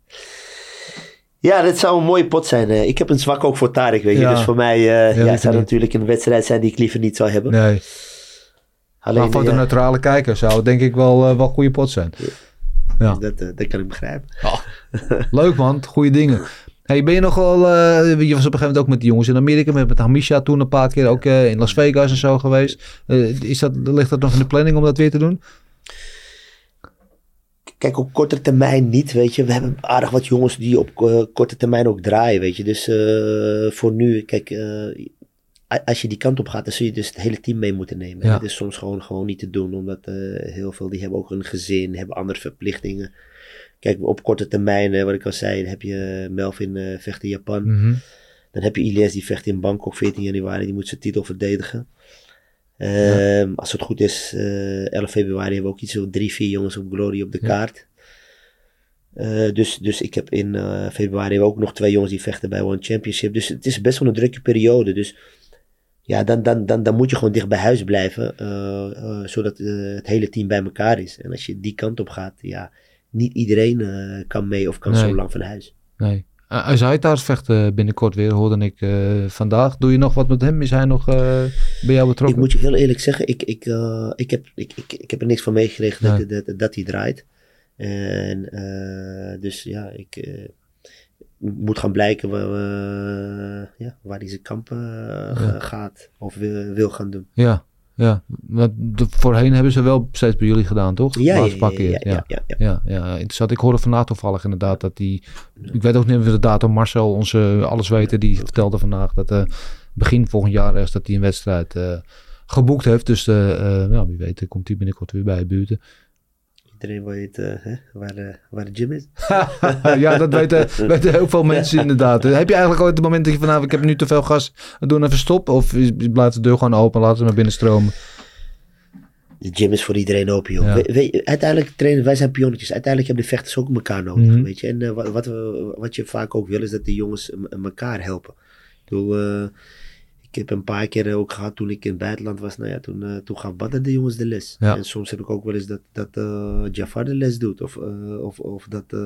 Ja, dat zou een mooie pot zijn. Eh, ik heb een zwak ook voor Tarek, weet je. Ja. Dus voor mij eh Ja, zou natuurlijk een wedstrijd zijn die ik liever niet zou hebben. Nee. Alleen, Maar voor de ja, neutrale kijker zou het denk ik wel, eh, wel een goede pot zijn. Ja. dat, eh, dat kan ik begrijpen. Leuk man, goede dingen. Hey, ben je nog wel, eh, je was op een gegeven moment ook met die jongens in Amerika, met, met Hamisha toen een paar keer ook eh, in Las Vegas en zo geweest. Eh, is dat, ligt dat nog in de planning om dat weer te doen? Kijk, op korte termijn niet, weet je. We hebben aardig wat jongens die op eh, korte termijn ook draaien, weet je. Dus eh, voor nu, kijk, eh, als je die kant op gaat, dan zul je dus het hele team mee moeten nemen. Ja. Dat is soms gewoon, gewoon niet te doen, omdat eh, heel veel, die hebben ook een gezin, hebben andere verplichtingen. Kijk, op korte termijn, eh, wat ik al zei, heb je Melvin eh, vecht in Japan. Mhm. Dan heb je Ilias die vecht in Bangkok 14 januari. Die moet zijn titel verdedigen. Ehm, Als het goed is, eh 11 februari hebben we ook iets van drie, vier jongens op Glory op de Ja. kaart. Eh, dus, dus ik heb in eh, februari ook nog twee jongens die vechten bij One Championship. Dus het is best wel een drukke periode. Dus ja, dan, dan, dan, dan moet je gewoon dicht bij huis blijven. eh, eh, zodat eh, het hele team bij elkaar is. En als je die kant op gaat, ja, niet iedereen kan mee of kan Nee. zo lang van huis. Nee. Uh, Azaitar vecht eh, binnenkort weer, hoorde ik vandaag. Doe je nog wat met hem? Is hij nog bij jou Ik betrokken? moet je heel eerlijk zeggen, ik, ik, ik, heb, ik, ik, ik heb er niks van meegekregen Nee. dat, dat, dat hij draait. En dus ja, ik moet gaan blijken waar, eh, ja, waar hij zijn kamp eh, ga- gaat of wil, wil gaan doen. Ja, ja. Want voorheen hebben ze wel steeds bij jullie gedaan, toch? Ja, ja, ja, paar keer, ja, ja, ja, ja. Interessant. Ik hoorde vandaag toevallig inderdaad dat die... Ik weet ook niet of de datum. Marcel, onze allesweter, die vertelde vandaag dat eh, begin volgend jaar ergens dat hij een wedstrijd eh, geboekt heeft. Dus eh, eh, ja, wie weet komt hij binnenkort weer bij de buurten. Iedereen weet eh, hè, waar, de, waar de gym is. ja, dat weten, weten heel veel mensen inderdaad. Heb je eigenlijk ooit het moment dat je vanavond, ik heb nu te veel gas, doe even stop? Of blijft de deur gewoon open, laten ze maar binnen stromen? De gym is voor iedereen open, joh. Ja. We- we- uiteindelijk trainen wij zijn pionnetjes. Uiteindelijk hebben de vechters ook elkaar nodig, Mhm. weet je. En eh, wat, wat, we- wat je vaak ook wil, is dat de jongens elkaar helpen. Ik bedoel, eh, ik heb een paar keer ook gehad toen ik in het buitenland was. Nou ja, toen, eh, toen gaf Badr de jongens de les. Ja. En soms heb ik ook wel eens dat, dat eh, Jafar de les doet. Of, eh, of, of dat eh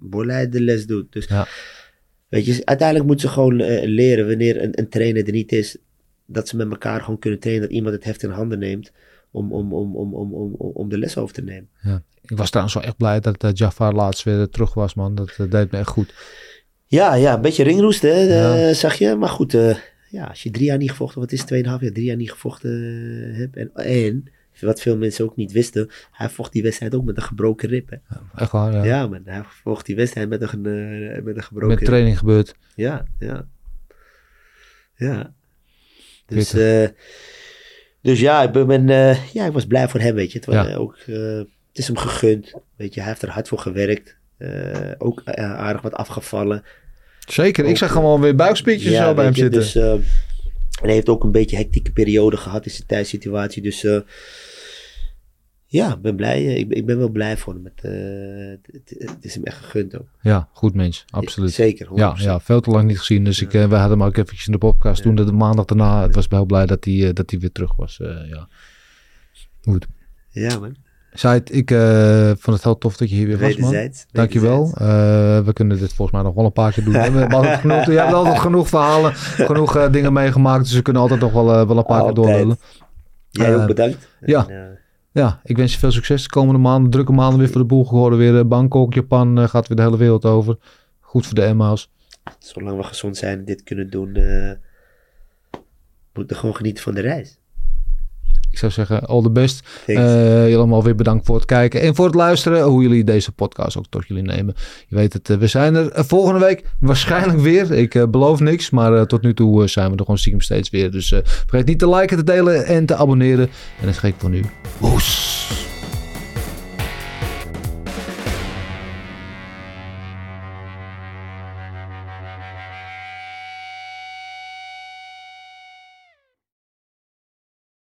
Bolai de les doet. Dus Ja. weet je, uiteindelijk moeten ze gewoon eh, leren wanneer een, een trainer er niet is. Dat ze met elkaar gewoon kunnen trainen. Dat iemand het heft in handen neemt om, om, om, om, om, om, om de les over te nemen. Ja. Ik was trouwens wel echt blij dat eh, Jafar laatst weer terug was, man. Dat eh, deed me echt goed. Ja, ja, een beetje ringroest, hè, Ja. eh, zag je. Maar goed, eh, ja, als je drie jaar niet gevochten, wat is het, tweeënhalf jaar, drie jaar niet gevochten eh, hebt. En, en, wat veel mensen ook niet wisten, hij vocht die wedstrijd ook met een gebroken rib. Hè. Echt waar, ja. Ja, man, hij vocht die wedstrijd met een, eh, met een gebroken Met rib. training gebeurd. Ja, ja. Ja. Dus, eh, dus ja, ik, ben, ben, ja, ik was blij voor hem, weet je. Het, was, Ja. ook, het is hem gegund, weet je. Hij heeft er hard voor gewerkt. Ook aardig wat afgevallen. Zeker, ik zag gewoon weer buikspiertjes zo bij hem je, zitten. Dus, eh, en hij heeft ook een beetje hectieke periode gehad in zijn thuissituatie. Dus eh, ja, ik ben blij. eh, Ik, ben- ik ben wel blij voor hem. Het, het, is hem echt gegund ook. Ja, goed mens, absoluut. Zeker, 100%. Ja, ja, veel te lang niet gezien. Dus ik, we hadden hem ook eventjes in de podcast toen de maandag daarna. Het was heel blij dat hij, dat hij weer terug was. ja. Goed. Ja, man. Said, ik eh, vond het heel tof dat je hier weer was, man. Dankjewel. Eh we kunnen dit volgens mij nog wel een paar keer doen. We hebben altijd genoeg, je hebt altijd genoeg verhalen, genoeg eh, dingen meegemaakt. Dus we kunnen altijd nog wel, wel een paar keer doorlullen. Jij ook bedankt. ja. En, Ja, ik wens je veel succes de komende maanden. Drukke maanden weer voor de boel geworden. Weer Bangkok, Japan gaat weer de hele wereld over. Goed voor de Emma's. zolang we gezond zijn en dit kunnen doen, moeten gewoon genieten van de reis. Ik zou zeggen, all the best. Eh, jullie allemaal weer bedankt voor het kijken en voor het luisteren. Hoe jullie deze podcast ook tot jullie nemen. Je weet het, eh, we zijn er eh, volgende week waarschijnlijk weer. Ik beloof niks, maar tot nu toe zijn we er gewoon stiekem steeds weer. Dus vergeet niet te liken, te delen en te abonneren. En dan zeg ik voor nu, woes.